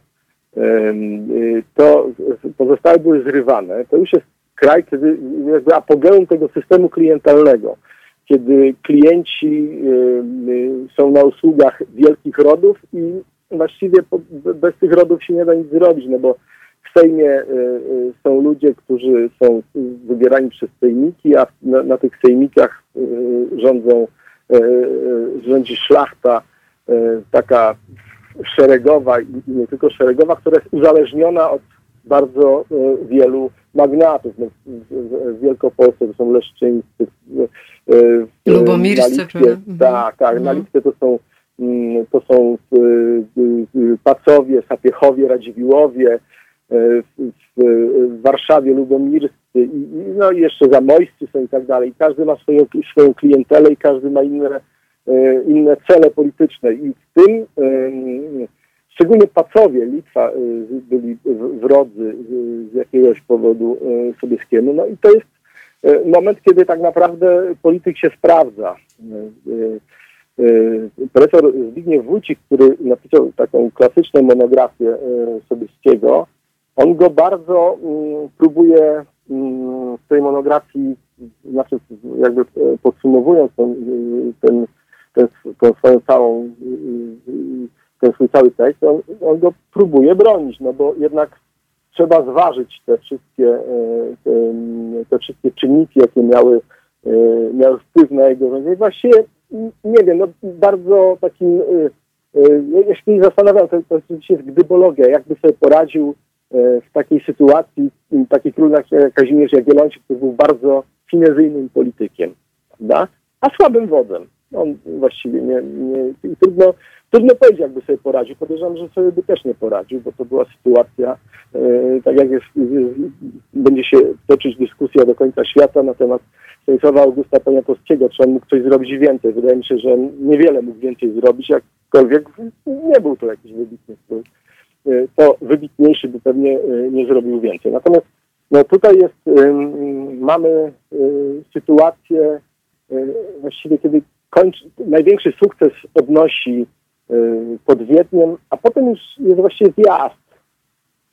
Y, to pozostałe były zrywane. To już jest kraj, kiedy jakby apogeum tego systemu klientalnego, kiedy klienci są na usługach wielkich rodów i właściwie bez tych rodów się nie da nic zrobić, no bo w Sejmie y, y, są ludzie, którzy są wybierani przez sejmiki, a na, na tych sejmikach rządzą, rządzi szlachta taka szeregowa i nie tylko szeregowa, która jest uzależniona od bardzo e, wielu magnatów. No, w Wielkopolsce to są Leszczyńscy, e, Lubomirscy, mhm. Tak, tak. Na listę to są, mm, to są Pacowie, Sapiechowie, Radziwiłowie, e, w Warszawie Lubomirscy i, no jeszcze Zamojscy są i tak dalej. Każdy ma swoją, swoją klientelę i każdy ma inne E, inne cele polityczne i w tym szczególnie Pacowie, Litwa e, byli wrodzy z jakiegoś powodu Sobieskiemu. No i to jest moment, kiedy tak naprawdę polityk się sprawdza. Profesor Zbigniew Wójcik, który napisał taką klasyczną monografię Sobieskiego, on go bardzo mm, próbuje mm, w tej monografii, znaczy jakby podsumowując ten, ten ten, tą swoją całą, ten swój cały tekst, on, on go próbuje bronić, no bo jednak trzeba zważyć te wszystkie, e, te, te wszystkie czynniki, jakie miały, e, miały wpływ na jego rządzenie. Właściwie, nie wiem, no bardzo takim, e, ja się zastanawiam, to, to jest gdybologia, jakby sobie poradził w takiej sytuacji taki król jak Kazimierz Jagiellończyk, który był bardzo finezyjnym politykiem, prawda? a słabym wodzem on właściwie nie, nie trudno, trudno powiedzieć, jakby sobie poradził. Podejrzewam, że sobie by też nie poradził, bo to była sytuacja, e, tak jak jest, będzie się toczyć dyskusja do końca świata na temat Stanisława Augusta Poniatowskiego, czy on mógł coś zrobić więcej. Wydaje mi się, że niewiele mógł więcej zrobić, jakkolwiek nie był to jakiś wybitny. E, to wybitniejszy by pewnie e, nie zrobił więcej. Natomiast no tutaj jest, mamy sytuację właściwie, kiedy kończy, największy sukces odnosi y, pod Wiedniem, a potem już jest właściwie zjazd.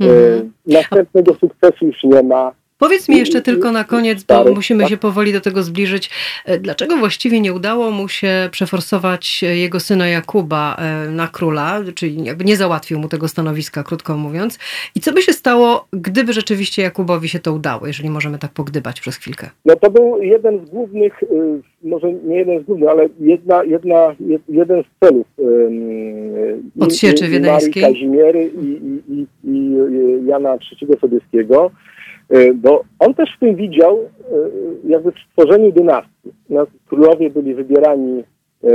Mm. Następnego sukcesu już nie ma. Powiedz mi jeszcze tylko na koniec, bo musimy się powoli do tego zbliżyć. E, dlaczego właściwie nie udało mu się przeforsować jego syna Jakuba e, na króla, czyli nie załatwił mu tego stanowiska, krótko mówiąc? I co by się stało, gdyby rzeczywiście Jakubowi się to udało, jeżeli możemy tak pogdybać przez chwilkę? No to był jeden z głównych, y, może nie jeden z głównych, ale jedna, jedna, jeden z celów Odsieczy wiedeńskiej. Kazimiery i, i, i, i Jana III Sobieskiego E, bo on też w tym widział e, jakby w stworzeniu dynastii. No, królowie byli wybierani e,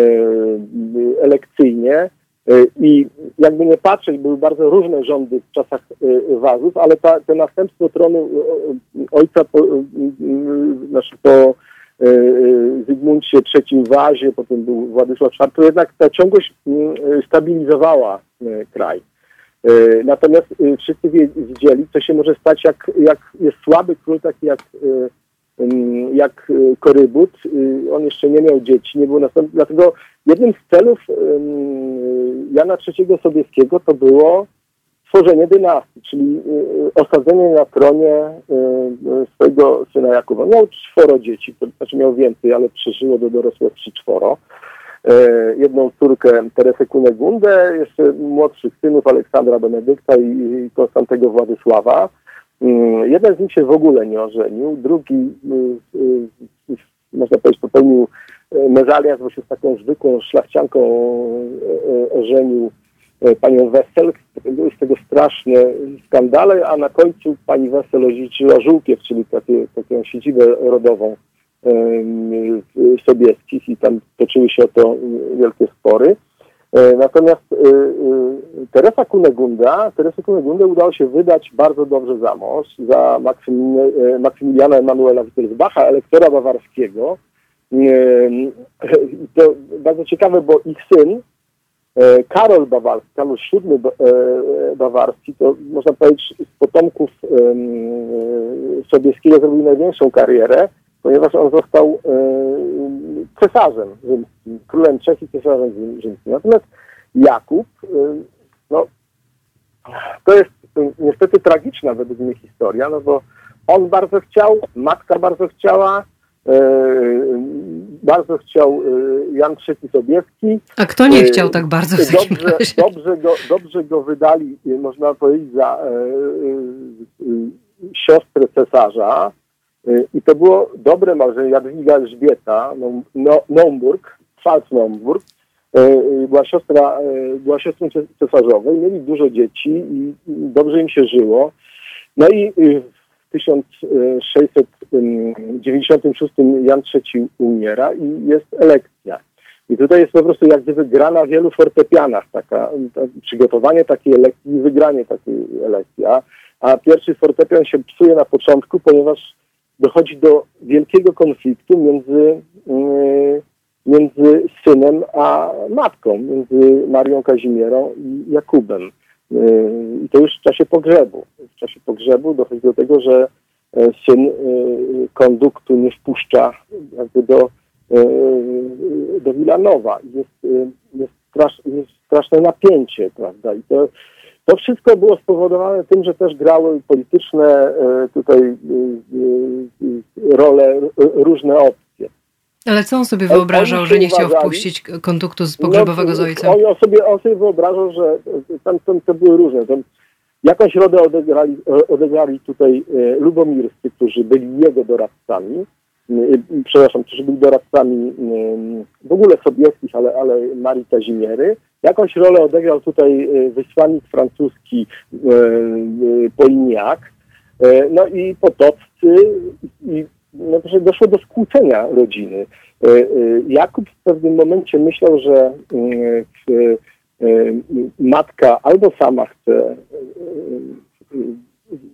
elekcyjnie i jakby nie patrzeć, były bardzo różne rządy w czasach Wazów, ale ta, to następstwo tronu ojca po, znaczy po Zygmuncie III Wazie, potem był Władysław IV, jednak ta ciągłość stabilizowała kraj. E, natomiast e, wszyscy widzieli, co się może stać, jak, jak jest słaby król, taki jak, e, jak Korybut. On jeszcze nie miał dzieci, nie było następny. Dlatego jednym z celów Jana III Sobieskiego to było stworzenie dynastii, czyli osadzenie na tronie swojego syna Jakuba. Miał czworo dzieci, to znaczy miał więcej, ale przeżyło do dorosłości czworo. E, jedną córkę Teresę Kunegundę, jeszcze młodszych synów Aleksandra Benedykta i Konstantego Władysława. Mm, jeden z nich się w ogóle nie ożenił, drugi, y, y, można powiedzieć, popełnił e, mezalians, bo się z taką zwykłą szlachcianką e, ożenił panią Wessel. Były z tego straszne skandale, a na końcu pani Wessel odziedziczyła Żółkiew, czyli takie, taką siedzibę rodową Sobieskich i tam toczyły się o to wielkie spory. E, natomiast e, e, Teresa Kunegunda, Teresa Kunegunda udało się wydać bardzo dobrze za mąż, za Maksymiliana Emanuela Wittelsbacha, elektora bawarskiego, to bardzo ciekawe, bo ich syn, Karol Bawarski, Karol VII Bawarski, to można powiedzieć z potomków Sobieskiego zrobił największą karierę, ponieważ on został cesarzem rzymskim, królem Czech i cesarzem rzymskim. Natomiast Jakub, no, to jest niestety tragiczna według mnie historia, no bo on bardzo chciał, matka bardzo chciała, e, bardzo chciał e, Jan III Sobieski. A kto nie chciał tak bardzo w takim dobrze, razie? Dobrze go, dobrze go wydali, można powiedzieć, za e, siostrę cesarza. I to było dobre małżeństwo. Jadwiga Elżbieta, no, Naumburg, Pfalz-Naumburg, była siostra, była siostrą cesarzowej, mieli dużo dzieci i dobrze im się żyło. No i w 1696 Jan III umiera i jest elekcja. I tutaj jest po prostu jak gdyby gra na wielu fortepianach, taka, przygotowanie takiej elekcji wygranie takiej elekcji. A, a pierwszy fortepian się psuje na początku, ponieważ dochodzi do wielkiego konfliktu między, yy, między synem a matką, między Marią Kazimierą i Jakubem. Yy, I to już w czasie pogrzebu. W czasie pogrzebu dochodzi do tego, że e, syn e, konduktu nie wpuszcza jakby do, e, do Wilanowa. Jest, jest, strasz, jest straszne napięcie, prawda? I to, to wszystko było spowodowane tym, że też grały polityczne tutaj role różne opcje. Ale co on sobie wyobrażał, że nie chciał wpuścić konduktu z pogrzebowego no, z ojcem? On sobie, on sobie wyobrażał, że tam, tam to były różne. Tam jakąś rolę odegrali, odegrali tutaj e, lubomirscy, którzy byli jego doradcami, e, przepraszam, którzy byli doradcami w ogóle Sobieckich, ale, ale Marii Kazimiery. Jakąś rolę odegrał tutaj e, wysłannik francuski Polignac, no i Potoccy i no, że doszło do skłócenia rodziny. E, e, Jakub w pewnym momencie myślał, że mm, e, matka albo sama chce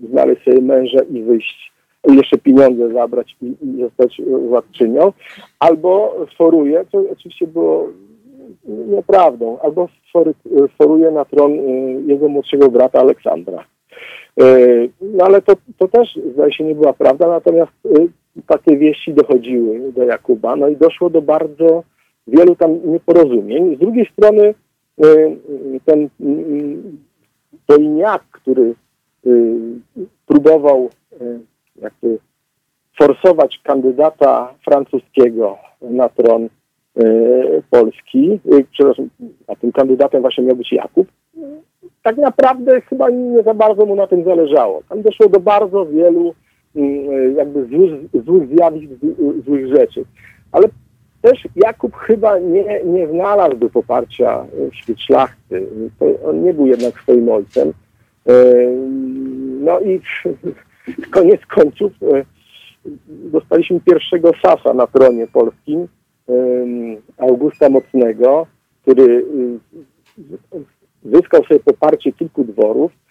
znaleźć sobie męża i wyjść, jeszcze pieniądze zabrać i, i zostać władczynią, albo foruje, co oczywiście było nieprawdą, albo foruje na tron jego młodszego brata Aleksandra. No ale to, to też zdaje się nie była prawda, natomiast takie wieści dochodziły do Jakuba, no i doszło do bardzo wielu tam nieporozumień. Z drugiej strony y, ten Poliniak, który y, próbował y, jakby forsować kandydata francuskiego na tron Polski, przepraszam, a tym kandydatem właśnie miał być Jakub, tak naprawdę chyba nie za bardzo mu na tym zależało. Tam doszło do bardzo wielu jakby złych, złych zjawisk, złych rzeczy. Ale też Jakub chyba nie, nie znalazłby poparcia wśród szlachty. On nie był jednak swoim ojcem. E, no i koniec końców e, dostaliśmy pierwszego Sasa na tronie polskim, e, Augusta Mocnego, który zyskał sobie poparcie kilku dworów, E,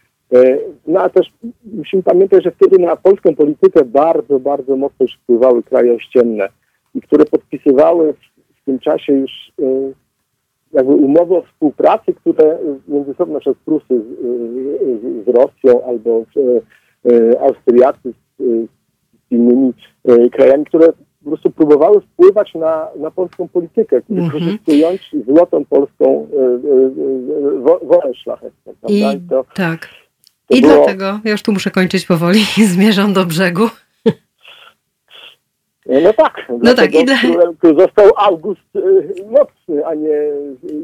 no a też musimy pamiętać, że wtedy na polską politykę bardzo, bardzo mocno już wpływały kraje ościenne i które podpisywały w, tym czasie już e, jakby umowy o współpracy, które między sobą, przykład Prusy z, z, z Rosją albo e, Austriacy z, z innymi krajami, które po prostu próbowały wpływać na, na polską politykę, mm -hmm. wykorzystując złotą polską wolę szlachetną. I, to, tak. I było... dlatego, ja już tu muszę kończyć powoli, zmierzam do brzegu. No tak, no tak i dla... został August y, Mocny, a nie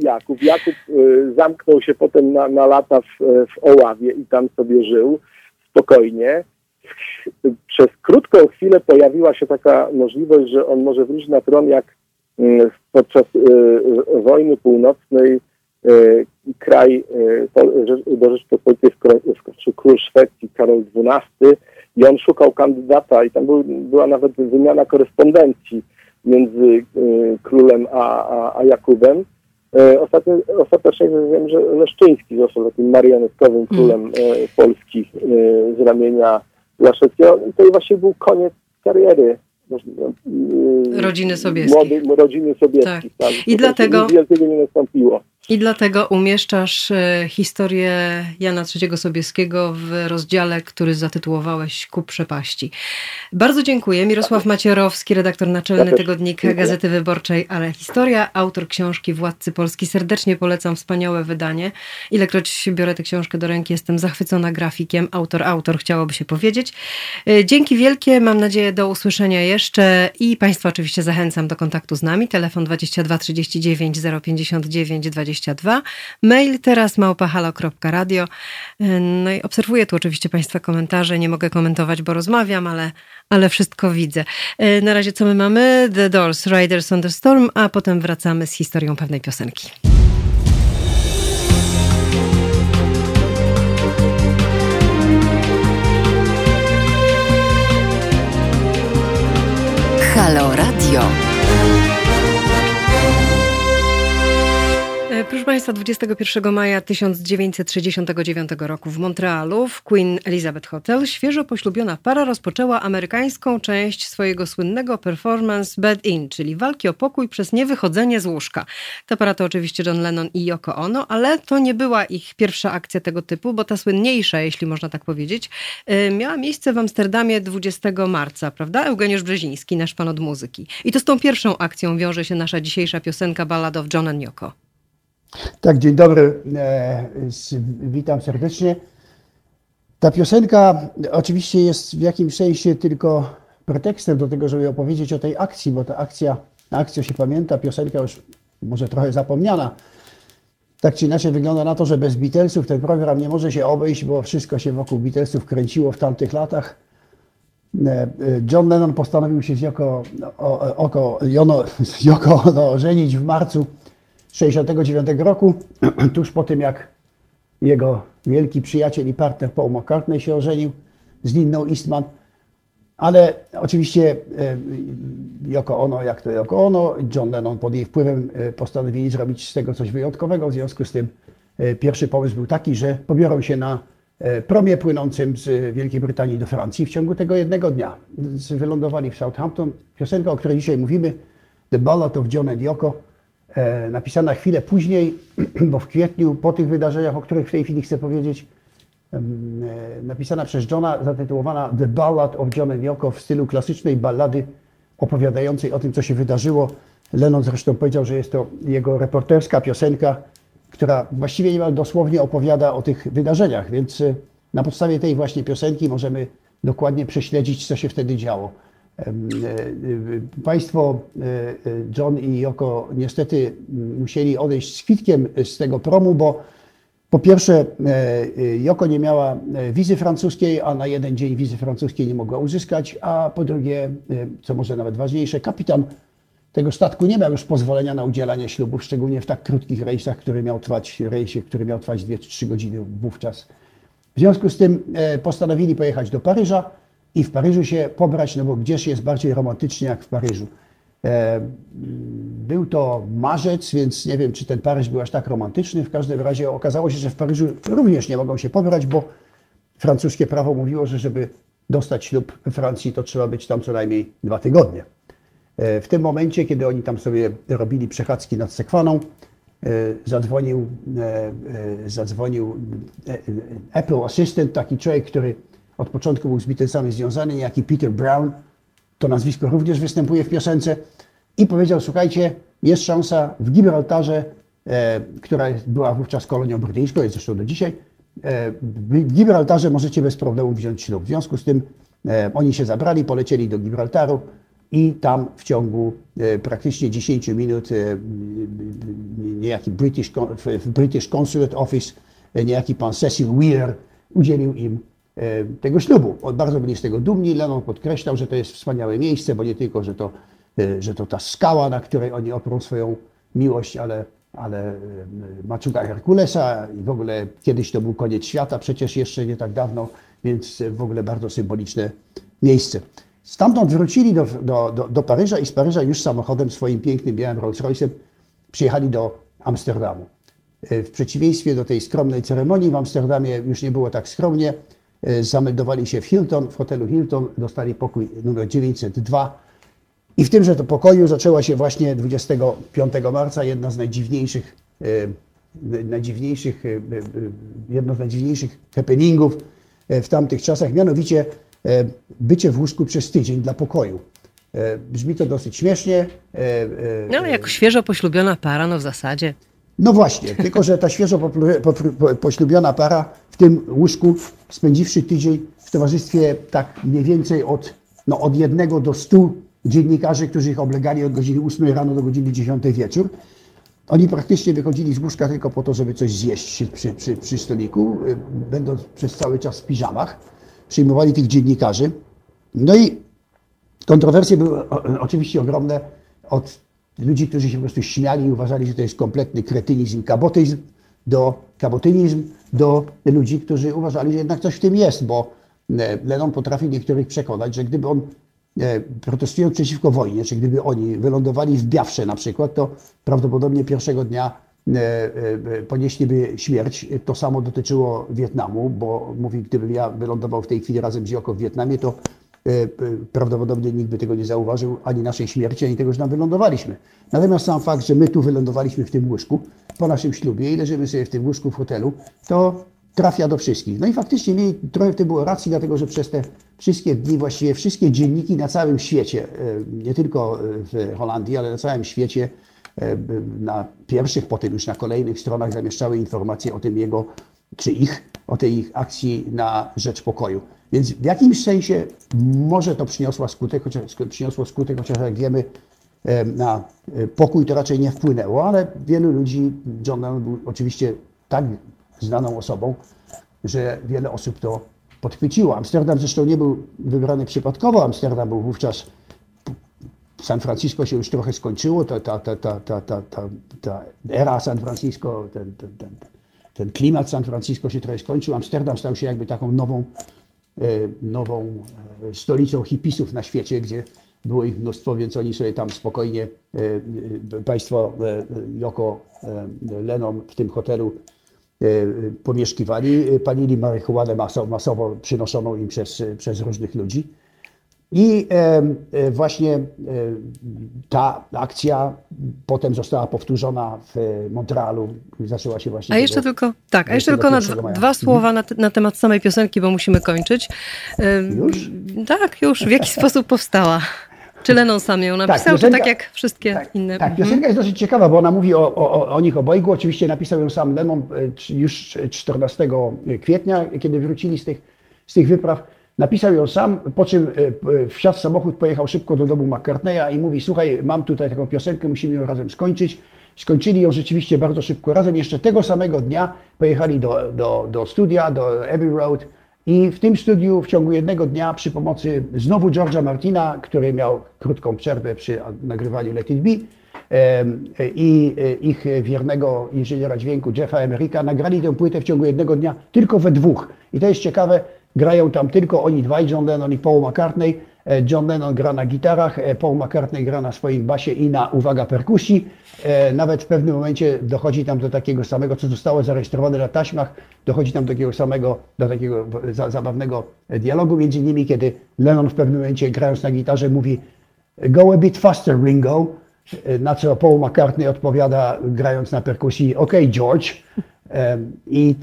Jakub. Jakub y, zamknął się potem na, na lata w, w Oławie i tam sobie żył spokojnie. Przez krótką chwilę pojawiła się taka możliwość, że on może wrócić na tron, jak y, podczas wojny północnej kraj e, do Rzeczpospolitej wkroczył król Szwecji Karol XII i on szukał kandydata i tam był, była nawet wymiana korespondencji między e, królem a, a, a Jakubem. Ostatnio, ostatecznie wiem, że Leszczyński został takim marionetkowym mm. królem Polski z ramienia Laszewskiego. I to właśnie był koniec kariery Rodziny Sobieskich. Młody, rodziny Sobieskich. Tak. I Po dlatego- Nic wielkiego nie nastąpiło. I dlatego umieszczasz e, historię Jana III Sobieskiego w rozdziale, który zatytułowałeś Ku przepaści. Bardzo dziękuję. Mirosław Macierowski, redaktor naczelny tygodnika. Gazety Wyborczej, ale historia, autor książki Władcy Polski. Serdecznie polecam wspaniałe wydanie. Ilekroć biorę tę książkę do ręki, jestem zachwycona grafikiem. Autor, autor, chciałoby się powiedzieć. E, Dzięki wielkie, mam nadzieję do usłyszenia jeszcze i Państwa oczywiście zachęcam do kontaktu z nami. Telefon 22 39 059 22. Mail teraz małpahalo.radio. E, No i obserwuję tu oczywiście Państwa komentarze. Nie mogę komentować, bo rozmawiam, ale, ale wszystko widzę. E, Na razie co my mamy? The Doors, Riders on the Storm, a potem wracamy z historią pewnej piosenki. Halo Radio. Proszę Państwa, 21 maja 1969 roku w Montrealu w Queen Elizabeth Hotel świeżo poślubiona para rozpoczęła amerykańską część swojego słynnego performance Bed In, czyli walki o pokój przez niewychodzenie z łóżka. Ta para to oczywiście John Lennon i Yoko Ono, ale to nie była ich pierwsza akcja tego typu, bo ta słynniejsza, jeśli można tak powiedzieć, e, miała miejsce w Amsterdamie 20 marca, prawda? Eugeniusz Brzeziński, nasz pan od muzyki. I to z tą pierwszą akcją wiąże się nasza dzisiejsza piosenka Ballad of John and Yoko. Tak, dzień dobry. E, Witam serdecznie. Ta piosenka oczywiście jest w jakimś sensie tylko pretekstem do tego, żeby opowiedzieć o tej akcji, bo ta akcja, akcja się pamięta, piosenka już może trochę zapomniana. Tak czy inaczej wygląda na to, że bez Beatlesów ten program nie może się obejść, bo wszystko się wokół Beatlesów kręciło w tamtych latach. E, e, John Lennon postanowił się z Yoko, o, oko, Jono, z Yoko Ono ożenić w marcu 1969 roku, tuż po tym jak jego wielki przyjaciel i partner Paul McCartney się ożenił z Linną Eastman. Ale oczywiście e, Yoko Ono, jak to Yoko Ono, John Lennon pod jej wpływem e, postanowili zrobić z tego coś wyjątkowego. W związku z tym e, pierwszy pomysł był taki, że pobiorą się na e, promie płynącym z Wielkiej Brytanii do Francji w ciągu tego jednego dnia. Wylądowali w Southampton. Piosenka, o której dzisiaj mówimy, The Ballad of John and Yoko, e, napisana chwilę później, bo w kwietniu, po tych wydarzeniach, o których w tej chwili chcę powiedzieć, e, napisana przez Johna, zatytułowana The Ballad of John and Yoko w stylu klasycznej ballady opowiadającej o tym, co się wydarzyło. Lennon zresztą powiedział, że jest to jego reporterska piosenka, która właściwie niemal dosłownie opowiada o tych wydarzeniach, więc e, na podstawie tej właśnie piosenki możemy dokładnie prześledzić, co się wtedy działo. E, e, Państwo, e, John i Yoko, niestety musieli odejść z kwitkiem z tego promu, bo po pierwsze, Yoko nie miała wizy francuskiej, a na jeden dzień wizy francuskiej nie mogła uzyskać, a po drugie, co może nawet ważniejsze, kapitan tego statku nie miał już pozwolenia na udzielanie ślubów, szczególnie w tak krótkich rejsach, który miał trwać, rejsie, który miał trwać 2 czy 3 godziny wówczas. W związku z tym postanowili pojechać do Paryża i w Paryżu się pobrać, no bo gdzież jest bardziej romantycznie jak w Paryżu. E, Był to marzec, więc nie wiem, czy ten Paryż był aż tak romantyczny. W każdym razie okazało się, że w Paryżu również nie mogą się pobrać, bo francuskie prawo mówiło, że żeby dostać ślub we Francji, to trzeba być tam co najmniej dwa tygodnie. E, W tym momencie, kiedy oni tam sobie robili przechadzki nad Sekwaną, e, zadzwonił, zadzwonił Apple Assistant, taki człowiek, który od początku był z Beatlesami związany, niejaki Peter Brown, to nazwisko również występuje w piosence, i powiedział, słuchajcie, jest szansa w Gibraltarze, e, która była wówczas kolonią brytyjską, jest zresztą do dzisiaj, e, w Gibraltarze możecie bez problemu wziąć ślub. W związku z tym. E, oni się zabrali, polecieli do Gibraltaru i tam w ciągu e, praktycznie 10 minut e, niejaki British, British Consulate Office, e, niejaki pan Cecil Wheeler udzielił im tego ślubu. Oni bardzo byli z tego dumni. Lennon podkreślał, że to jest wspaniałe miejsce, bo nie tylko, że to, e, że to ta skała, na której oni oprą swoją miłość, ale, ale e, maczuga Herkulesa i w ogóle kiedyś to był koniec świata, przecież jeszcze nie tak dawno, więc w ogóle bardzo symboliczne miejsce. Stamtąd wrócili do, do, do, do Paryża i z Paryża już samochodem swoim pięknym białym Rolls Royce'em przyjechali do Amsterdamu. E, W przeciwieństwie do tej skromnej ceremonii w Amsterdamie już nie było tak skromnie. E, Zameldowali się w Hilton, w hotelu Hilton, dostali pokój numer 902 I w tymże to pokoju zaczęła się właśnie 25 marca jedna z najdziwniejszych, e, najdziwniejszych, e, jedno z najdziwniejszych happeningów w tamtych czasach, mianowicie bycie w łóżku przez tydzień dla pokoju. Brzmi to dosyć śmiesznie. No, jako świeżo poślubiona para, no w zasadzie. No właśnie, tylko że ta świeżo poślubiona para w tym łóżku, spędziwszy tydzień w towarzystwie tak mniej więcej od, no, od jednego do stu dziennikarzy, którzy ich oblegali od godziny 8 rano do godziny 10 wieczór, oni praktycznie wychodzili z łóżka tylko po to, żeby coś zjeść przy, przy, przy stoliku, y, będąc przez cały czas w piżamach. Przyjmowali tych dziennikarzy. No i Kontrowersje były oczywiście ogromne od ludzi, którzy się po prostu śmiali i uważali, że to jest kompletny kretynizm, kabotyzm, do kabotynizm, do ludzi, którzy uważali, że jednak coś w tym jest, bo e, Lennon potrafi niektórych przekonać, że gdyby on e, protestując przeciwko wojnie, czy gdyby oni wylądowali w Biafrze na przykład, to prawdopodobnie pierwszego dnia e, ponieśliby śmierć. To samo dotyczyło Wietnamu, bo mówi, gdybym ja wylądował w tej chwili razem z Joko w Wietnamie, to prawdopodobnie nikt by tego nie zauważył, ani naszej śmierci, ani tego, że tam wylądowaliśmy. Natomiast sam fakt, że my tu wylądowaliśmy w tym łóżku po naszym ślubie i leżymy sobie w tym łóżku w hotelu, to trafia do wszystkich. No i faktycznie mieli, trochę w tym było racji, dlatego że przez te wszystkie dni, właściwie wszystkie dzienniki na całym świecie, e, nie tylko w Holandii, ale na całym świecie, e, na pierwszych, potem już na kolejnych stronach zamieszczały informacje o tym jego, czy ich, o tej ich akcji na rzecz pokoju. Więc w jakimś sensie może to przyniosło skutek, chociaż, przyniosło skutek, chociaż jak wiemy, na e, pokój to raczej nie wpłynęło, ale wielu ludzi, John Lennon był oczywiście tak znaną osobą, że wiele osób to podchwyciło. Amsterdam zresztą nie był wybrany przypadkowo. Amsterdam był wówczas San Francisco się już trochę skończyło, ta, ta, ta, ta, ta, ta, ta, ta era San Francisco, ten, ten, ten, ten klimat San Francisco się trochę skończył. Amsterdam stał się jakby taką nową, e, nową e, stolicą hipisów na świecie, gdzie było ich mnóstwo, więc oni sobie tam spokojnie, e, państwo Joko Lennon w tym hotelu pomieszkiwali, palili marihuanę masowo, masowo przynoszoną im przez, przez różnych ludzi. I e, e, właśnie e, ta akcja potem została powtórzona w Montrealu. Zaczęła się właśnie. A jeszcze tego- tylko, tak, a jeszcze tylko na 21 dwa, dwa słowa na, te- na temat samej piosenki, bo musimy kończyć. Już? Tak, już. W jaki sposób powstała? Czy Lennon sam ją napisał, piosenka- czy tak jak wszystkie Tak, inne? tak, Mhm. piosenka jest dosyć ciekawa, bo ona mówi o, o, o nich obojgu. Oczywiście napisał ją sam Lennon e, już 14 kwietnia, kiedy wrócili z tych, z tych wypraw. Napisał ją sam, po czym e, wsiadł w samochód, pojechał szybko do domu McCartneya i mówi, słuchaj, mam tutaj taką piosenkę, musimy ją razem skończyć. Skończyli ją rzeczywiście bardzo szybko razem. Jeszcze tego samego dnia pojechali do, do, do studia, do Abbey Road i w tym studiu w ciągu jednego dnia przy pomocy znowu George'a Martina, który miał krótką przerwę przy nagrywaniu Let It Be i e, ich wiernego inżyniera dźwięku Jeffa Emeryka nagrali tę płytę w ciągu jednego dnia tylko we dwóch. I to jest ciekawe, grają tam tylko oni dwaj, John Lennon i Paul McCartney. E, John Lennon gra na gitarach, e, Paul McCartney gra na swoim basie i na, uwaga, perkusji. E, Nawet w pewnym momencie dochodzi tam do takiego samego, co zostało zarejestrowane na taśmach, dochodzi tam do takiego samego, do takiego za, zabawnego dialogu między nimi, kiedy Lennon w pewnym momencie grając na gitarze mówi Go a bit faster, Ringo. Na co Paul McCartney odpowiada, grając na perkusji, OK, George. I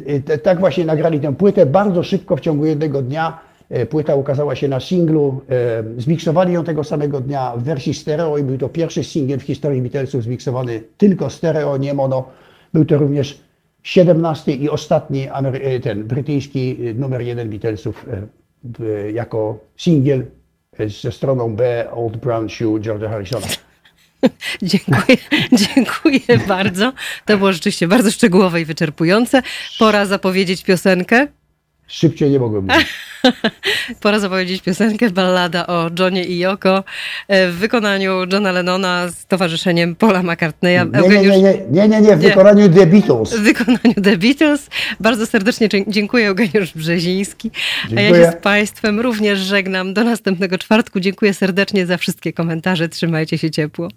tak właśnie nagrali tę płytę bardzo szybko, w ciągu jednego dnia. E, Płyta ukazała się na singlu, zmiksowali ją tego samego dnia w wersji stereo i był to pierwszy singiel w historii Beatlesów zmiksowany tylko stereo, nie mono. Był to również 17 i ostatni e, ten brytyjski e, numer jeden Beatlesów jako singiel ze stroną B Old Brown Shoe George'a Harrisona. Dziękuję, dziękuję bardzo. To było rzeczywiście bardzo szczegółowe i wyczerpujące. Pora zapowiedzieć piosenkę. Szybciej nie mogłem mówić. Pora zapowiedzieć piosenkę Ballada o Johnie i Yoko e, w wykonaniu Johna Lennona z towarzyszeniem Paula McCartneya. Nie, nie, nie, nie, nie, nie, nie w Nie. wykonaniu The Beatles. W wykonaniu The Beatles. Bardzo serdecznie dziękuję Eugeniusz Brzeziński. A ja Dziękuję. się z Państwem również żegnam. Do następnego czwartku. Dziękuję serdecznie za wszystkie komentarze. Trzymajcie się ciepło.